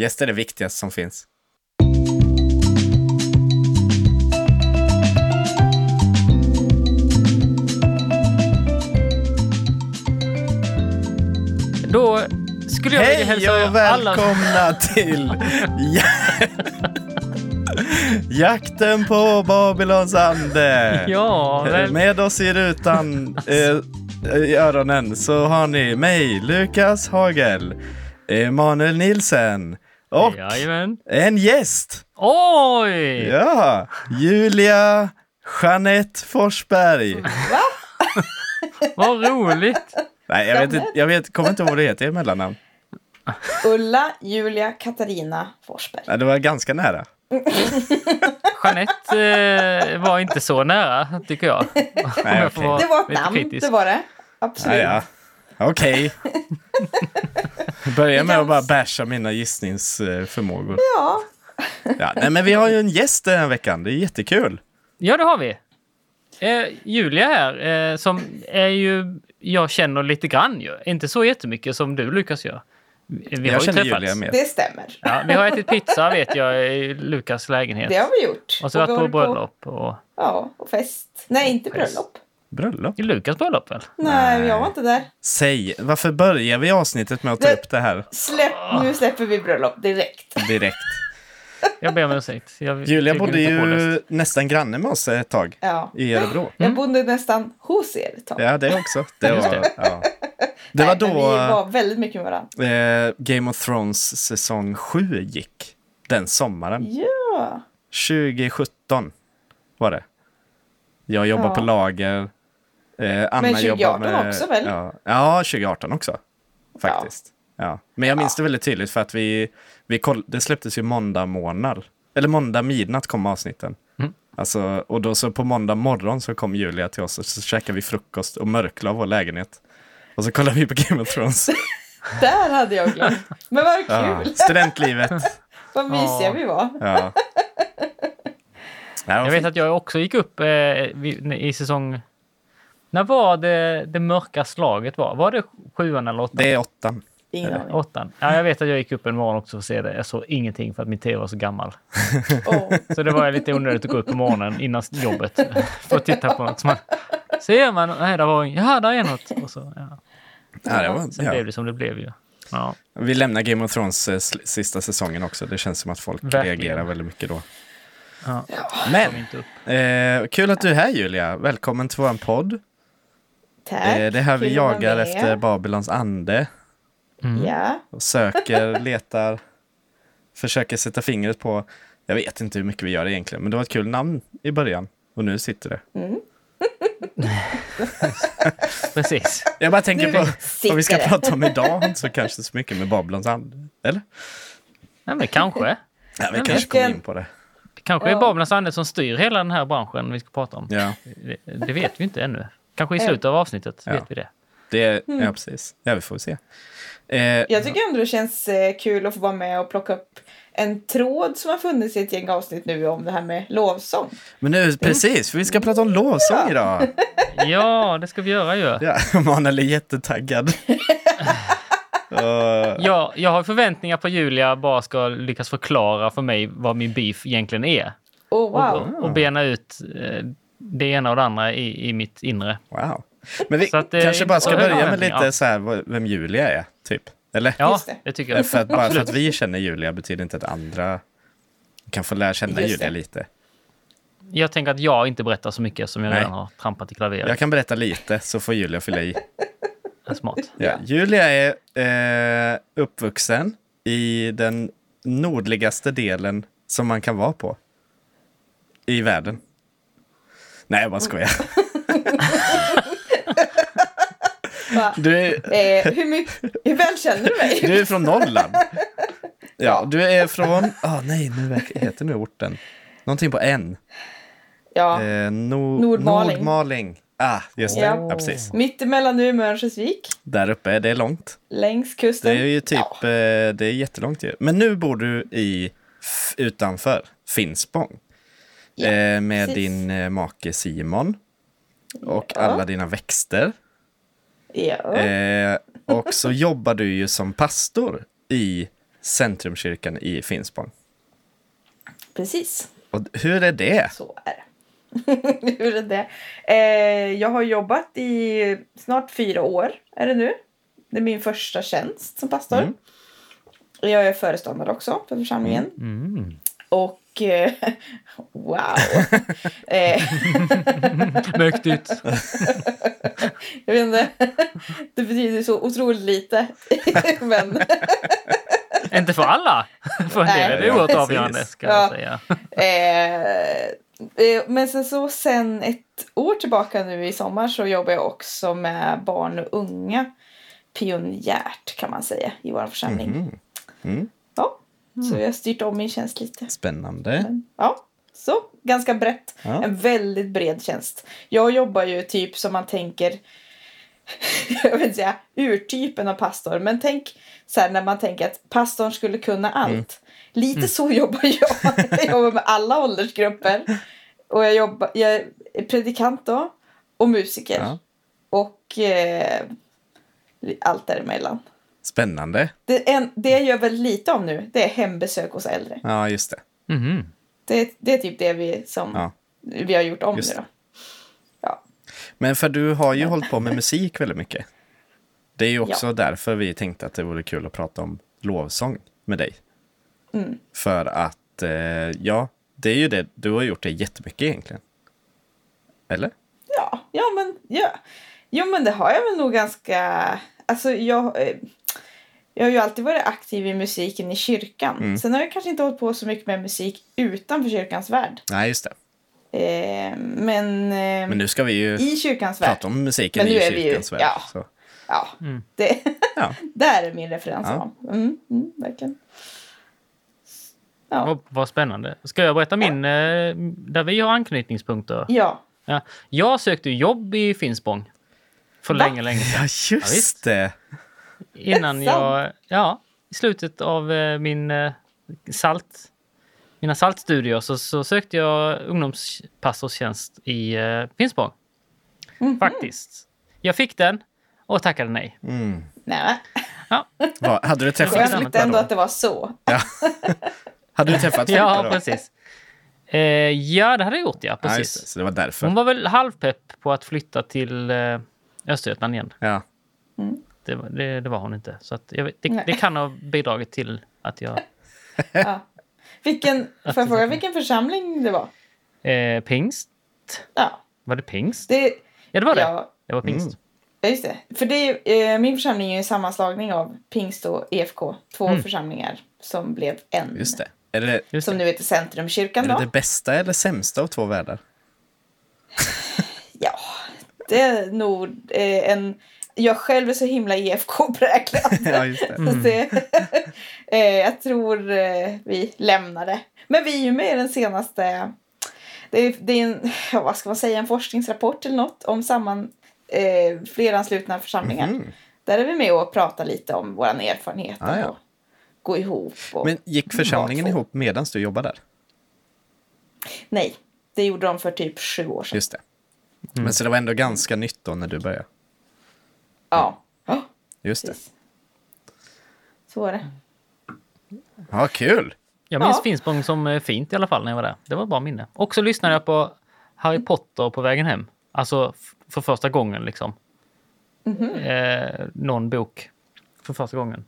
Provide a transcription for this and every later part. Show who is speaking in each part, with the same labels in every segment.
Speaker 1: Gäster är det viktigaste som finns.
Speaker 2: Då skulle jag vilja
Speaker 1: Hej
Speaker 2: hälsa
Speaker 1: och
Speaker 2: alla...
Speaker 1: välkomna till ja- Jakten på Babylons ande.
Speaker 2: Ja, väl...
Speaker 1: Med oss i rutan eh, i öronen så har ni mig, Lukas Hagel, Emanuel Nilsen och
Speaker 2: Jajamän.
Speaker 1: en gäst.
Speaker 2: Oj!
Speaker 1: Ja, Julia Jeanette Forsberg.
Speaker 2: Vad roligt!
Speaker 1: Nej, jag vet, inte, jag vet, kommer inte ihåg vad det heter i mellannamn.
Speaker 3: Ulla Julia Katarina Forsberg.
Speaker 1: Nej, det var ganska nära.
Speaker 2: Jeanette eh, var inte så nära, tycker jag. Om jag får
Speaker 1: okej.
Speaker 2: vara
Speaker 3: Det var ett
Speaker 2: lite
Speaker 3: namn,
Speaker 2: kritisk.
Speaker 3: det var det. Absolut.
Speaker 1: Ja, ja. Okej. Börja med att bara basha mina gissningsförmågor.
Speaker 3: Ja.
Speaker 1: Ja, nej, men vi har ju en gäst den här veckan. Det är jättekul.
Speaker 2: Ja, det har vi. Eh, Julia här, eh, som är ju, jag känner lite grann ju. Inte så jättemycket som du Lukas gör. Vi har
Speaker 1: Jag
Speaker 2: ju
Speaker 1: känner
Speaker 2: träffats.
Speaker 1: Julia mer.
Speaker 3: Det stämmer.
Speaker 2: Ja, vi har ätit pizza vet jag i Lukas lägenhet.
Speaker 3: Det har vi gjort.
Speaker 2: Och så
Speaker 3: vi
Speaker 2: varit på bröllop och...
Speaker 3: Ja, och fest. Nej, inte
Speaker 2: Fest.
Speaker 3: bröllop.
Speaker 1: Bröllop.
Speaker 2: I Lukas bröllop väl?
Speaker 3: Nej, jag var inte där.
Speaker 1: Säg, varför börjar vi avsnittet med att ta
Speaker 3: Det-
Speaker 1: upp det här
Speaker 3: Släpp, nu släpper vi bröllop direkt.
Speaker 1: direkt?
Speaker 2: Jag ber om ursäkt. Jag
Speaker 1: Julia bodde ju
Speaker 2: det.
Speaker 1: nästan granne med oss ett tag
Speaker 3: Ja.
Speaker 1: i Örebro.
Speaker 3: Jag bodde nästan hos er ett tag.
Speaker 1: Ja, det också. Det var,
Speaker 2: det.
Speaker 1: ja. det var då
Speaker 3: Vi var väldigt mycket med varandra.
Speaker 1: eh, Game of Thrones säsong 7 gick. Den sommaren.
Speaker 3: Ja.
Speaker 1: 2017 var det. Jag jobbar
Speaker 3: Ja.
Speaker 1: på lager. Eh, Anna
Speaker 3: Men 2018
Speaker 1: jobbar med,
Speaker 3: också, väl?
Speaker 1: Ja, ja, 2018 också. Faktiskt. Ja. Men jag minns det väldigt tydligt för att vi, vi koll, det släpptes ju måndag morgon. Eller måndag midnatt kom avsnitten.
Speaker 2: Mm.
Speaker 1: Alltså, och då så på måndag morgon så kom Julia till oss och så käkade vi frukost och mörklade vår lägenhet. Och så kollade vi på Game of Thrones.
Speaker 3: Där hade jag glömt. Men vad
Speaker 1: ja,
Speaker 3: kul.
Speaker 1: studentlivet.
Speaker 3: Vad mysiga
Speaker 2: Ja.
Speaker 3: vi var.
Speaker 1: Ja. Ja,
Speaker 2: Jag vet att jag också gick upp eh, i säsong... När var det det mörka slaget var? Var det sjuan eller åttan?
Speaker 1: Det är åttan.
Speaker 3: Ingen.
Speaker 2: Åttan. Ja, jag vet att jag gick upp en morgon också för att se det. Jag såg ingenting för att min tv var så gammal.
Speaker 3: Åh.
Speaker 2: Så det var lite onödigt att gå upp på morgonen innan jobbet för att titta på något. Så man, ser man, nej, där var ja, där är något. Och så, ja.
Speaker 1: Ja, det var,
Speaker 2: Sen
Speaker 1: ja.
Speaker 2: blev det som det blev ju. Ja.
Speaker 1: Vi lämnar Game of Thrones eh, sista säsongen också. Det känns som att folk
Speaker 2: Verkligen.
Speaker 1: reagerar väldigt mycket då.
Speaker 2: Ja.
Speaker 1: Men,
Speaker 2: Kom inte upp.
Speaker 1: eh, kul att du är här Julia. Välkommen till vår podd.
Speaker 3: Tack.
Speaker 1: Eh, det är här vi jagar
Speaker 3: med.
Speaker 1: efter Babylons ande.
Speaker 2: Mm.
Speaker 3: Ja.
Speaker 1: Och söker, letar, försöker sätta fingret på. Jag vet inte hur mycket vi gör egentligen, men det var ett kul namn i början. Och nu sitter det.
Speaker 2: Precis.
Speaker 1: Jag bara tänker
Speaker 3: Nu
Speaker 1: på vad vi ska
Speaker 3: det.
Speaker 1: prata om idag. så kanske så mycket med Babylons ande. Eller?
Speaker 2: Ja, men kanske.
Speaker 1: Ja, vi
Speaker 2: men
Speaker 1: kanske kommer in på det.
Speaker 2: Det kanske är. Babylons ande som styr hela den här branschen vi ska prata om.
Speaker 1: Ja,
Speaker 2: Det, det vet vi inte ännu. Kanske i slutet av avsnittet
Speaker 1: Ja.
Speaker 2: vet vi det.
Speaker 1: det,
Speaker 3: Mm.
Speaker 1: ja precis. Ja, vi får se. Eh,
Speaker 3: Jag tycker ändå det känns eh, kul att få vara med och plocka upp en tråd som har funnits i ett gäng avsnitt nu om det här med lovsång.
Speaker 1: Men nu, precis, för vi ska prata om lovsång idag.
Speaker 2: Ja, det ska vi göra ju.
Speaker 1: Ja, Manuel är jättetaggad. Uh,
Speaker 2: Ja, jag har förväntningar på Julia bara ska lyckas förklara för mig vad min beef egentligen är.
Speaker 3: Oh, wow.
Speaker 2: Och, och bena ut eh, det ena och det andra i, i mitt inre.
Speaker 1: wow. Men vi
Speaker 2: Så att är
Speaker 1: kanske bara ska börja med lite så här vem Julia är, typ. Eller?
Speaker 2: Ja,
Speaker 3: det.
Speaker 2: tycker jag.
Speaker 1: För att, bara för att vi känner Julia betyder inte att andra kan få lära känna Julia lite.
Speaker 2: Jag tänker att jag inte berättar så mycket som jag
Speaker 1: Nej.
Speaker 2: redan har trampat i klaveret.
Speaker 1: Jag kan berätta lite så får Julia fylla i.
Speaker 2: smart.
Speaker 1: Ja. Julia är eh, uppvuxen i den nordligaste delen som man kan vara på. I världen. Nej, jag bara skojar.
Speaker 3: Va?
Speaker 1: Du är,
Speaker 3: Eh, hur, mycket, hur väl känner du mig?
Speaker 1: du är från Norrland. Ja, du är från... Ah, nej, nu heter nu orten. Någonting på N.
Speaker 3: Ja,
Speaker 1: Eh, no,
Speaker 3: Nordmaling.
Speaker 1: Nordmaling. Ah, just det.
Speaker 3: Ja.
Speaker 1: Ja. precis.
Speaker 3: mittemellan Umeå och Örnsköldsvik,
Speaker 1: Där uppe, det är långt.
Speaker 3: längs
Speaker 1: Det
Speaker 3: kusten.
Speaker 1: är ju typ,
Speaker 3: Ja.
Speaker 1: eh, det är jättelångt ju. Men nu bor du i, utanför Finspång. Eh, med
Speaker 3: precis.
Speaker 1: din eh, make Simon. Och
Speaker 3: Ja.
Speaker 1: alla dina växter.
Speaker 3: Ja.
Speaker 1: Eh, och så jobbar du ju som pastor i Centrumkyrkan i Finspång.
Speaker 3: Precis.
Speaker 1: Och hur är det?
Speaker 3: Så är det. Hur är det? Eh, jag har jobbat i snart fyra år, är det nu. Det är min första tjänst som pastor.
Speaker 1: Mm.
Speaker 3: Jag är föreståndare också för församlingen.
Speaker 2: Mm.
Speaker 3: Och eh, wow! eh,
Speaker 2: Mäktigt.
Speaker 3: jag vet inte, det betyder så otroligt lite. Men
Speaker 2: Inte för alla. För en del är det oerhört avgörande ska
Speaker 3: Ja.
Speaker 2: säga.
Speaker 3: Eh, eh, men sen så sen ett år tillbaka nu i sommar så jobbar jag också med barn och unga pionjärt kan man säga i vår församling.
Speaker 1: Mhm. Mm.
Speaker 3: Så jag har styrt om min tjänst lite.
Speaker 1: Spännande.
Speaker 3: Men, ja, så ganska brett.
Speaker 1: Ja.
Speaker 3: En väldigt bred tjänst. Jag jobbar ju typ som man tänker jag vill säga urtypen av pastor, men tänk så här när man tänker att pastorn skulle kunna allt.
Speaker 1: Mm.
Speaker 3: Lite så jobbar jag. jag jobbar med alla åldersgrupper. Och jag, jobbar, jag är predikant då och musiker.
Speaker 1: Ja.
Speaker 3: Och eh, allt däremellan.
Speaker 1: Spännande.
Speaker 3: Det, en, det jag gör väldigt lite om nu, det är hembesök hos äldre.
Speaker 1: Ja, just det.
Speaker 2: Mhm.
Speaker 3: Det, det är typ det vi, som
Speaker 1: Ja.
Speaker 3: vi har gjort om
Speaker 1: Just
Speaker 3: nu då. Ja.
Speaker 1: Men för du har ju hållit på med musik väldigt mycket. Det är ju också därför vi tänkte att det vore kul att prata om lovsång med dig.
Speaker 3: Mm.
Speaker 1: För att, eh, ja, det är ju det. Du har gjort det jättemycket egentligen. Eller?
Speaker 3: Ja, ja men ja. Jo men det har jag väl nog ganska... Alltså jag... Jag har ju alltid varit aktiv i musiken i kyrkan.
Speaker 1: Mm.
Speaker 3: Sen har jag kanske inte hållit på så mycket med musik utanför kyrkans värld.
Speaker 1: Nej, just det.
Speaker 3: Eh, men, eh,
Speaker 1: Men nu ska vi ju
Speaker 3: i kyrkans värld.
Speaker 1: prata om musiken
Speaker 3: Men
Speaker 1: i
Speaker 3: nu är vi ju-
Speaker 1: kyrkans värld.
Speaker 3: ja.
Speaker 1: Så.
Speaker 3: Ja,
Speaker 2: Mm.
Speaker 3: det,
Speaker 1: Ja.
Speaker 3: där är min referens.
Speaker 1: Ja.
Speaker 3: Ja. Mm, mm, verkligen. Ja.
Speaker 2: Vad, vad spännande. Ska jag berätta min, eh, där vi har anknytningspunkter?
Speaker 3: ja.
Speaker 2: Ja. Jag sökte jobb i Finspång. För
Speaker 3: Va?
Speaker 2: länge, länge sedan.
Speaker 1: ja,
Speaker 2: Ja,
Speaker 1: just det.
Speaker 2: Innan jag... Ja, i slutet av eh, min eh, salt... Mina saltstudier så, så sökte jag ungdomspastorstjänst i eh, Finspång.
Speaker 3: Mhm.
Speaker 2: Faktiskt. Jag fick den och tackade nej.
Speaker 1: Mm.
Speaker 3: Nej,
Speaker 2: Ja,
Speaker 1: Vad, hade du träffat
Speaker 2: Skönt.
Speaker 3: ändå
Speaker 1: då?
Speaker 3: att det var så.
Speaker 1: Hade du träffat Filippa
Speaker 2: ja
Speaker 1: då?
Speaker 2: precis. Eh, ja, det hade jag gjort, ja.
Speaker 1: Ja,
Speaker 2: Precis.
Speaker 1: det. Så det var därför.
Speaker 2: Hon var väl halvpepp på att flytta till eh, Östergötland igen.
Speaker 1: Ja.
Speaker 2: Det, var- det, det var hon inte. Så att jag det, det kan ha bidragit till att jag...
Speaker 3: Ja. Vilken, får jag fråga vilken församling det var?
Speaker 2: Eh, pingst?
Speaker 3: Ja,
Speaker 2: Var det pingst?
Speaker 3: det,
Speaker 2: Ja, det var det.
Speaker 3: ja,
Speaker 2: Det var pingst.
Speaker 1: Mm.
Speaker 3: Ja, just det. För det är, eh, min församling är ju en sammanslagning av Pingst och EFK. Två
Speaker 2: Mm.
Speaker 3: församlingar som blev en.
Speaker 1: Just det. Är det,
Speaker 2: Just
Speaker 3: Som
Speaker 2: det.
Speaker 3: nu heter Centrumkyrkan
Speaker 1: är
Speaker 3: då.
Speaker 1: det det bästa eller sämsta av två världar?
Speaker 3: Ja, det är nog eh, en... Jag själv är så himla EFK-präglad.
Speaker 1: Ja, just det.
Speaker 2: Mm.
Speaker 3: Det, eh, jag tror eh, vi lämnar det. Men vi är ju med i den senaste... Det är, det är en, ja, vad ska man säga, en forskningsrapport eller något om samman, eh, fleranslutna församlingar.
Speaker 1: Mhm.
Speaker 3: Där är vi med och pratar lite om vår erfarenhet
Speaker 1: Ah, ja.
Speaker 3: och gå ihop. Och,
Speaker 1: Men gick församlingen
Speaker 3: Ja,
Speaker 1: ihop medan du jobbade där?
Speaker 3: Nej, det gjorde de för typ sju år sedan.
Speaker 1: Just det. Men så det var ändå ganska nytt då när du började?
Speaker 3: Ja, ja
Speaker 1: Just det.
Speaker 3: precis. Så var det.
Speaker 1: Ja, kul!
Speaker 2: Jag minns
Speaker 3: Ja.
Speaker 2: Finspång som eh, fint i alla fall när jag var där. Det var ett bra minne. Och så lyssnade jag på Harry Potter på vägen hem. Alltså för första gången liksom.
Speaker 3: Mhm.
Speaker 2: Eh, någon bok för första gången.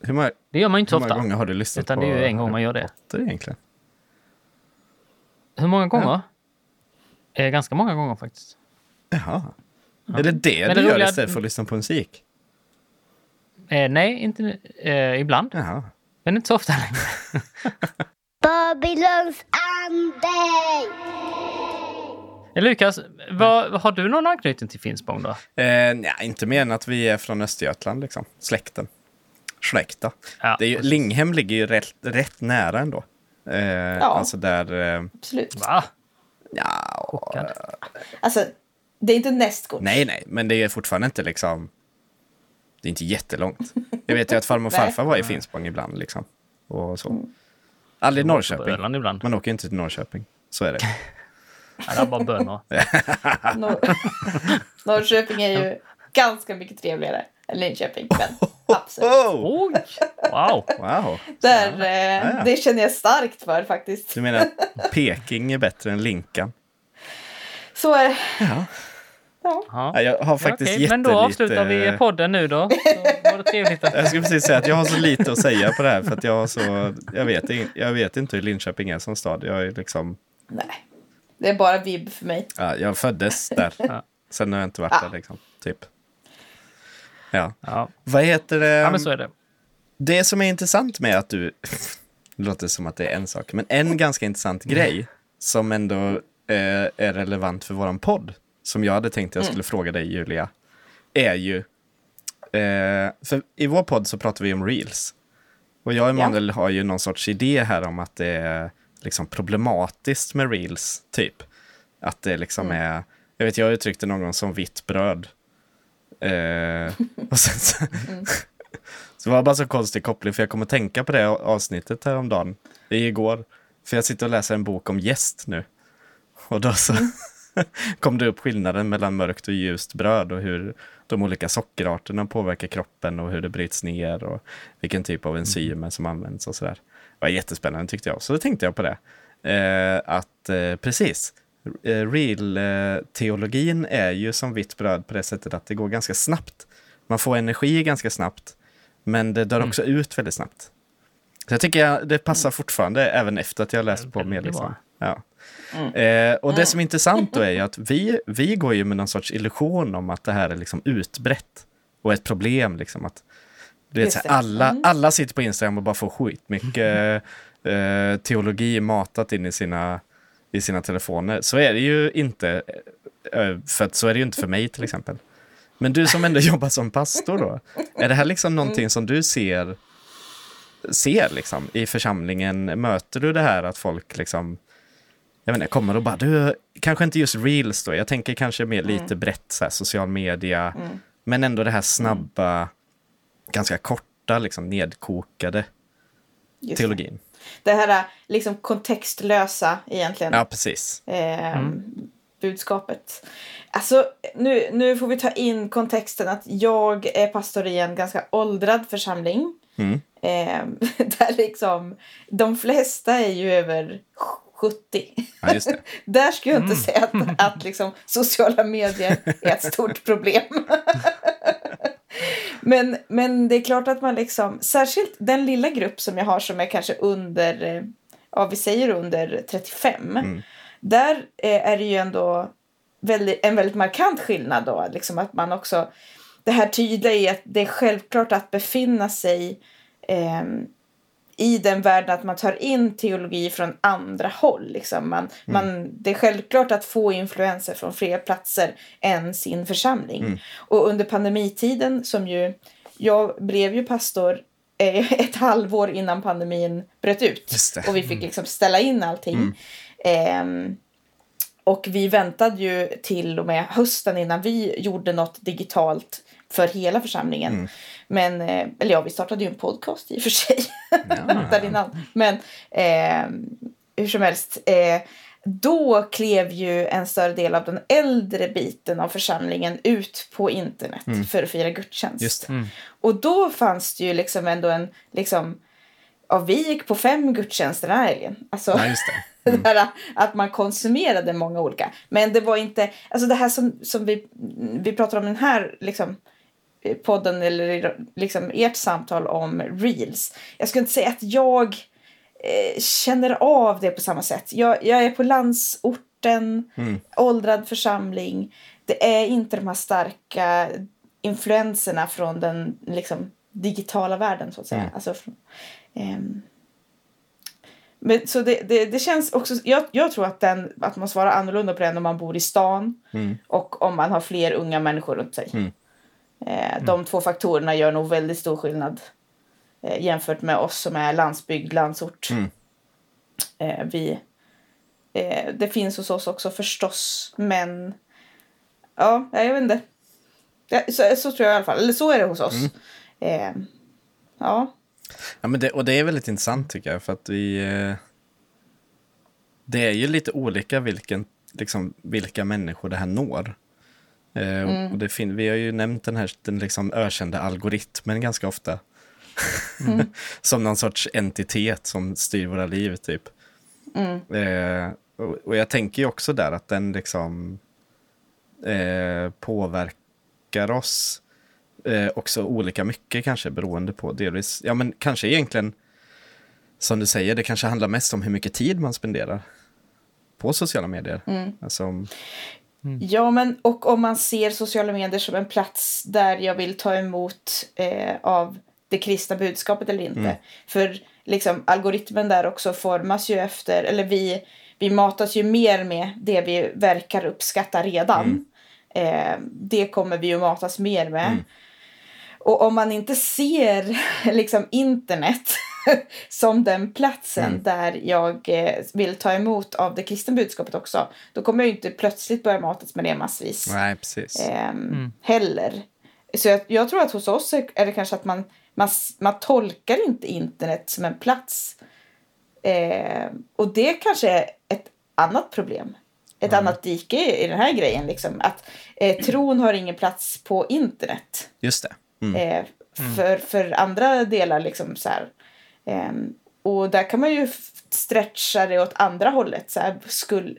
Speaker 1: Hur många,
Speaker 2: Det gör man ju inte så
Speaker 1: hur många
Speaker 2: ofta.
Speaker 1: gånger har du lyssnat
Speaker 2: Utan
Speaker 1: på
Speaker 2: det är ju en gång man gör det.
Speaker 1: Potter egentligen?
Speaker 2: Hur många gånger? Eh, ganska många gånger faktiskt.
Speaker 1: Jaha. Är det det
Speaker 2: Men
Speaker 1: du
Speaker 2: det
Speaker 1: gör
Speaker 2: roliga-
Speaker 1: istället för att lyssna på musik?
Speaker 2: Eh, nej, inte eh, ibland.
Speaker 1: Jaha.
Speaker 2: Men inte så ofta längre.
Speaker 4: Babylons ande.
Speaker 2: Eh, Lukas, vad, har du någon anknytning till Finspång då?
Speaker 1: Eh, nej, inte mer än att vi är från Östergötland, liksom. Släkten. Släkta.
Speaker 2: Ja,
Speaker 1: det är ju. Linghem ligger ju rätt, rätt nära ändå. Eh, Alltså där... Eh,
Speaker 3: Absolut.
Speaker 2: Va?
Speaker 1: ja,
Speaker 2: Chockad.
Speaker 3: Alltså, det är inte nästgårds.
Speaker 1: nej, nej, men det är fortfarande inte liksom... Det är inte jättelångt. Jag vet ju att farmor och farfar var i Finspång ibland, liksom. Och så. Aldrig
Speaker 2: På
Speaker 1: Norrköping.
Speaker 2: Öland ibland.
Speaker 1: Man åker inte till Norrköping. Så är det.
Speaker 2: Ja, det är bara bönor.
Speaker 3: Norr... Norrköping är ju ganska mycket trevligare än Linköping. Men Absolut.
Speaker 1: Oh!
Speaker 2: Wow!
Speaker 1: Wow.
Speaker 3: Där, eh,
Speaker 1: ja.
Speaker 3: Det känner jag starkt för faktiskt.
Speaker 1: Du menar att Peking är bättre än Linkan?
Speaker 3: Så är det.
Speaker 1: Ja.
Speaker 3: Ja.
Speaker 2: Ja.
Speaker 1: Ja, Jag har faktiskt
Speaker 2: Okej,
Speaker 1: jättelite...
Speaker 2: Men då avslutar vi podden nu då. Så var det trevligt att...
Speaker 1: Jag skulle precis säga att jag har så lite att säga på det här för att jag har så... Jag vet, jag vet inte hur Linköping är som stad. Jag är liksom...
Speaker 3: Nej, det är bara vibb för mig.
Speaker 1: Ja, jag föddes där.
Speaker 2: Ja.
Speaker 1: Sen har jag inte varit
Speaker 3: Ja.
Speaker 1: där liksom. Typ. Ja.
Speaker 2: Ja,
Speaker 1: Vad heter det?
Speaker 2: ja men så är det.
Speaker 1: Det som är intressant med att du... Det låter som att det är en sak, men en ganska intressant grej som ändå eh, är relevant för våran podd, som jag hade tänkt jag skulle fråga dig Julia, är ju... Eh, för i vår podd så pratar vi om reels. Och jag och Emanuel har ju någon sorts idé här om att det är liksom problematiskt med reels, typ. Att det liksom är... Jag vet, jag uttryckte någon gång som vitt bröd. Eh, och sen så, så var det bara så konstig koppling, för jag kommer tänka på det avsnittet häromdagen, igår. För jag sitter och läser en bok om gäst nu. Och då så kom det upp skillnaden mellan mörkt och ljust bröd och hur de olika sockerarterna påverkar kroppen och hur det bryts ner och vilken typ av enzymer som används och sådär. Det var jättespännande tyckte jag. Så då tänkte jag på det. Eh, att eh, precis, eh, real-teologin är ju som vitt bröd på det sättet att det går ganska snabbt. Man får energi ganska snabbt, men det dör också ut väldigt snabbt. Så jag tycker jag, det passar fortfarande även efter att jag läst på mer. Liksom. Ja. Eh, och det som är intressant då är ju att vi, vi går ju med någon sorts illusion om att det här är liksom utbrett och ett problem. Liksom, att, du vet,
Speaker 3: Just
Speaker 1: så här,
Speaker 3: det.
Speaker 1: alla,
Speaker 3: Mm.
Speaker 1: alla sitter på Instagram och bara får skitmycket eh, teologi matat in i sina, i sina telefoner. Så är det ju inte. eh, För att så är det ju inte för mig till exempel. Men du som ändå jobbar som pastor då, är det här liksom någonting som du ser, ser liksom, i församlingen? Möter du det här att folk liksom, jag vet inte, kommer och bara, du, kanske inte just reels då, jag tänker kanske mer lite brett, så här, social media, men ändå det här snabba, ganska korta, liksom nedkokade
Speaker 3: Just det.
Speaker 1: teologin.
Speaker 3: Det här liksom kontextlösa egentligen.
Speaker 1: Ja, precis.
Speaker 3: eh, budskapet. Alltså, nu, nu får vi ta in kontexten att jag är pastor i en ganska åldrad församling.
Speaker 1: Mm.
Speaker 3: Eh, där liksom de flesta är ju över 70.
Speaker 1: Ja.
Speaker 3: Där skulle jag inte säga att, att liksom, sociala medier är ett stort problem. men, men det är klart att man liksom, särskilt den lilla grupp som jag har som är kanske under, eh, ja vi säger under 35. Där eh, är det ju ändå väldigt, en väldigt markant skillnad då. Liksom att man också, det här tydliga i att det är självklart att befinna sig ehm, i den världen att man tar in teologi från andra håll. Liksom. Man, man, det är självklart att få influenser från fler platser än sin församling. Och under pandemitiden som ju, jag blev ju pastor eh, ett halvår innan pandemin bröt ut. Och vi fick liksom ställa in allting. Ehm, och vi väntade ju till och med hösten innan vi gjorde något digitalt för hela församlingen. Men, eh, eller ja, vi startade ju en podcast i och för sig. Där innan. Men eh, hur som helst. Eh, då klev ju en större del av den äldre biten av församlingen ut på internet för att fira gudstjänst.
Speaker 1: Det.
Speaker 3: Och då fanns det ju liksom ändå en, liksom, ja vi gick på fem gudstjänster den här helgen. Alltså,
Speaker 1: Ja, det.
Speaker 3: det där, att man konsumerade många olika. Men det var inte, alltså det här som, som vi, vi pratar om den här liksom, podden eller liksom ert samtal om reels. Jag skulle inte säga att jag eh, känner av det på samma sätt. Jag, jag är på landsorten, åldrad församling. Det är inte de här starka influenserna från den liksom, digitala världen så att säga. Alltså, från, ehm, men, så det, det, det känns också, jag, jag tror att, den, att man svarar annorlunda på den om man bor i stan och om man har fler unga människor runt sig. Eh, De två faktorerna gör nog väldigt stor skillnad eh, jämfört med oss som är landsbygd, landsort. Eh, vi, det finns hos oss också förstås, men ja, jag vet inte. Ja, så, så tror jag i alla fall, eller så är det hos oss. Eh, ja,
Speaker 1: Ja, men det, och det är väldigt intressant tycker jag, för att vi... Det är ju lite olika vilken, liksom, vilka människor det här når. Eh, och- och det fin- vi har ju nämnt den här den liksom ökända algoritmen ganska ofta. som någon sorts entitet som styr våra liv typ. Eh, och, och jag tänker ju också där att den liksom eh, påverkar oss eh, också olika mycket kanske beroende på delvis, ja men kanske egentligen som du säger, det kanske handlar mest om hur mycket tid man spenderar på sociala medier. Alltså, om-
Speaker 3: Ja, men och om man ser sociala medier som en plats där jag vill ta emot eh, av det kristna budskapet eller inte. För liksom algoritmen där också formas ju efter, eller vi, vi matas ju mer med det vi verkar uppskatta redan. Eh, det kommer vi ju matas mer med. Och om man inte ser liksom internet som den platsen där jag eh, vill ta emot av det kristna budskapet också, då kommer jag ju inte plötsligt börja matas med det massvis
Speaker 1: nej, precis.
Speaker 3: ehm, heller. Så jag, jag tror att hos oss är är det kanske att man, man, man tolkar inte internet som en plats. Eh, och det kanske är ett annat problem. Ett annat dike i, i den här grejen. Liksom. Att eh, tron har ingen plats på internet.
Speaker 1: Just det. Mm.
Speaker 3: Eh, för, för andra delar liksom så här. Ehm, och där kan man ju stretcha det åt andra hållet. Så här, skull,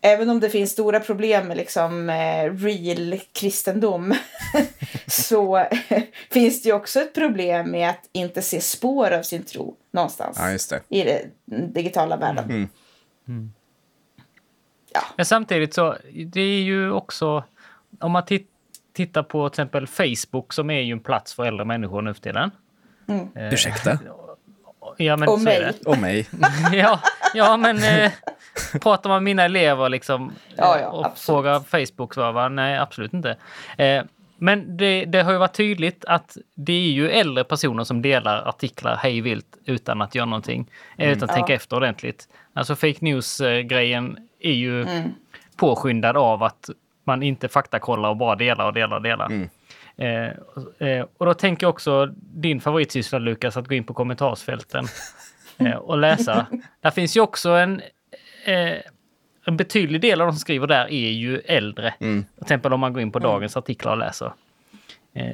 Speaker 3: även om det finns stora problem med liksom eh, real kristendom så finns det ju också ett problem med att inte se spår av sin tro någonstans
Speaker 1: Ja, just det.
Speaker 3: i den digitala världen.
Speaker 1: Mm.
Speaker 2: Men samtidigt så, det är ju också, om man tit- tittar på till exempel Facebook som är ju en plats för äldre människor nu för tiden. Eh,
Speaker 1: Ursäkta?
Speaker 2: Ja, men
Speaker 3: Och mig.
Speaker 2: det.
Speaker 1: Och mig.
Speaker 2: ja, ja, men eh, pratar man med mina elever liksom
Speaker 3: Ja,
Speaker 2: eh,
Speaker 3: ja,
Speaker 2: och
Speaker 3: absolut.
Speaker 2: frågar Facebook så va? Nej, absolut inte. Eh, men det, det har ju varit tydligt att det är ju äldre personer som delar artiklar hej vilt utan att göra någonting, eh, utan att tänka
Speaker 3: Ja.
Speaker 2: efter ordentligt. Alltså fake news-grejen är ju
Speaker 3: Mm.
Speaker 2: påskyndad av att man inte faktakollar och bara delar och delar och delar.
Speaker 1: Mm.
Speaker 2: Eh, och- eh, och då tänker jag också din favoritsyssla Lukas, att gå in på kommentarsfälten eh, och läsa. Där finns ju också en, eh, en betydlig del av de som skriver där är ju äldre.
Speaker 1: Mm.
Speaker 2: Till exempel om man går in på dagens artiklar och läser. Eh,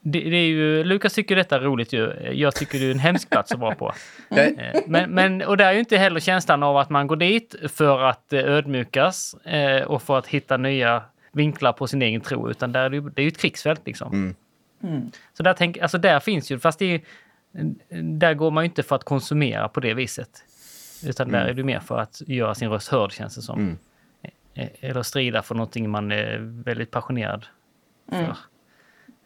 Speaker 2: det, det är ju, Lukas tycker detta är roligt ju. Jag tycker det är en hemsk plats att vara på. Eh, Men, men, och det är ju inte heller känslan av att man går dit för att ödmjukas och för att hitta nya vinklar på sin egen tro, utan där är det, ju- det är ju ett krigsfält liksom.
Speaker 1: Mm.
Speaker 2: Så där, tänk, alltså där finns ju, fast det är, där går man ju inte för att konsumera på det viset. Utan där är det mer för att göra sin röst hörd känns det som.
Speaker 1: Mm.
Speaker 2: Eh, Eller strida för någonting man är väldigt passionerad för.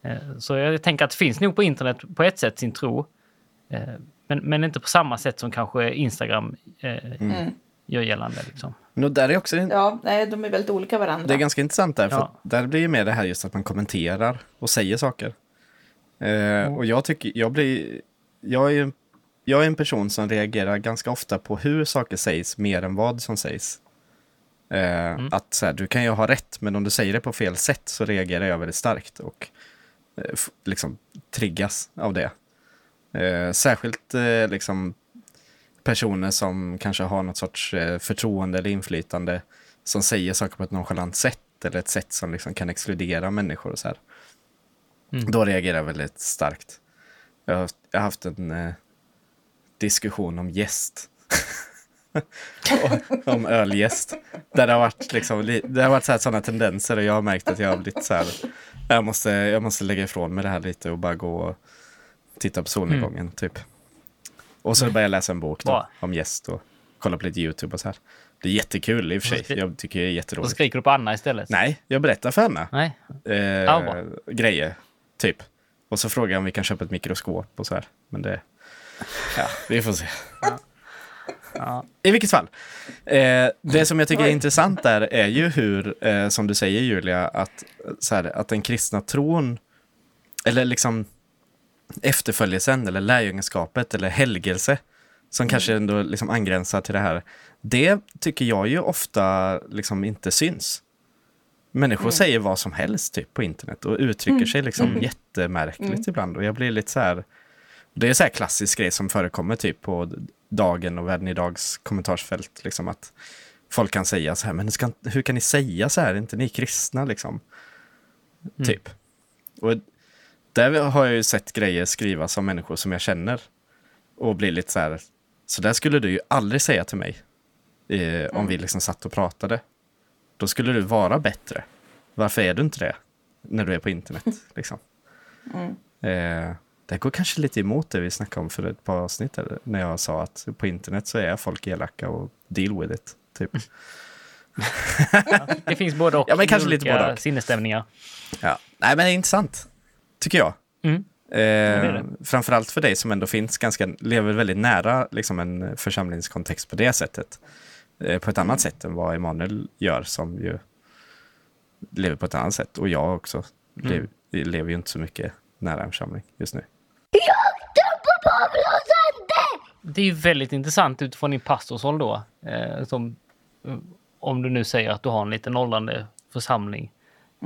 Speaker 2: Eh, Så jag tänker att det finns nog på internet på ett sätt sin tro. Men, men inte på samma sätt som kanske Instagram eh,
Speaker 3: Mm.
Speaker 2: Gör gällande. Liksom.
Speaker 1: no, där är också en,
Speaker 3: Ja, nej, de är väldigt olika varandra.
Speaker 1: det är ganska intressant där, för
Speaker 2: Ja.
Speaker 1: där blir ju mer det här just att man kommenterar och säger saker. Eh, Och jag tycker, jag blir, jag är, jag är en person som reagerar ganska ofta på hur saker sägs mer än vad som sägs. Eh, Att så här, du kan ju ha rätt, men om du säger det på fel sätt så reagerar jag väldigt starkt och eh, liksom triggas av det. Eh, särskilt eh, liksom personer som kanske har något sorts eh, förtroende eller inflytande som säger saker på ett nonchalant sätt eller ett sätt som liksom kan exkludera människor och så här.
Speaker 2: Mm.
Speaker 1: Då reagerar jag väldigt starkt. Jag har, haft- jag har haft en eh, diskussion om gäst. om ölgäst. Där det har varit, liksom, li- det har varit så här, sådana tendenser och jag har märkt att jag har blivit så här. Jag måste, jag måste lägga ifrån mig det här lite och bara gå och titta på solnedgången typ. Och så börjar jag läsa en bok då,
Speaker 2: Bra.
Speaker 1: om gäst och kolla på lite YouTube och så här. Det är jättekul i och för sig. Jag tycker det är
Speaker 2: Och så
Speaker 1: jätteroligt.
Speaker 2: skriker du på Anna istället.
Speaker 1: Nej, jag berättar för Anna
Speaker 2: Nej.
Speaker 1: eh,
Speaker 2: Ja, bra.
Speaker 1: grejer, typ. Och så frågar jag om vi kan köpa ett mikroskop och så här. Men det... Ja, vi får se.
Speaker 2: Ja.
Speaker 1: I vilket fall. Eh, det som jag tycker är intressant där är ju hur, eh, som du säger Julia, att, så här, att den kristna tron, eller liksom efterföljelsen, eller lärjungaskapet, eller helgelse, som kanske ändå liksom angränsar till det här, det tycker jag ju ofta liksom inte syns. Människor säger vad som helst typ på internet och uttrycker sig liksom jättemärkligt ibland och jag blir lite så här, det är så här klassisk grej som förekommer typ på Dagen och Världen Idags kommentarsfält. Liksom att folk kan säga så här, men hur kan ni säga så här? Är inte ni kristna liksom? Typ. Och där har jag ju sett grejer skrivas av människor som jag känner. Och blir lite så här, så där skulle du ju aldrig säga till mig. Eh, om vi liksom satt och pratade. Då skulle du vara bättre. Varför är du inte det? När du är på internet. Liksom. Eh, det går kanske lite emot det vi snackade om för ett par avsnitt. Eller, när jag sa att på internet så är folk elaka och deal with it. Typ.
Speaker 2: Det finns både och.
Speaker 1: Ja, men kanske lite både och.
Speaker 2: sinnesstämningar.
Speaker 1: Ja. Nej, men det är intressant. Tycker jag.
Speaker 2: Mm.
Speaker 1: Eh,
Speaker 2: det.
Speaker 1: framförallt för dig som ändå finns ganska, lever väldigt nära liksom en församlingskontext på det sättet. Eh, på ett
Speaker 2: Mm.
Speaker 1: annat sätt än vad Emanuel gör som ju lever på ett annat sätt. Och jag också
Speaker 2: Mm.
Speaker 1: lev, lever ju inte så mycket nära en församling just nu.
Speaker 2: Det är ju väldigt intressant utifrån din pastorsroll då. Eh, som, eh, om du nu säger att du har en liten åldrande församling.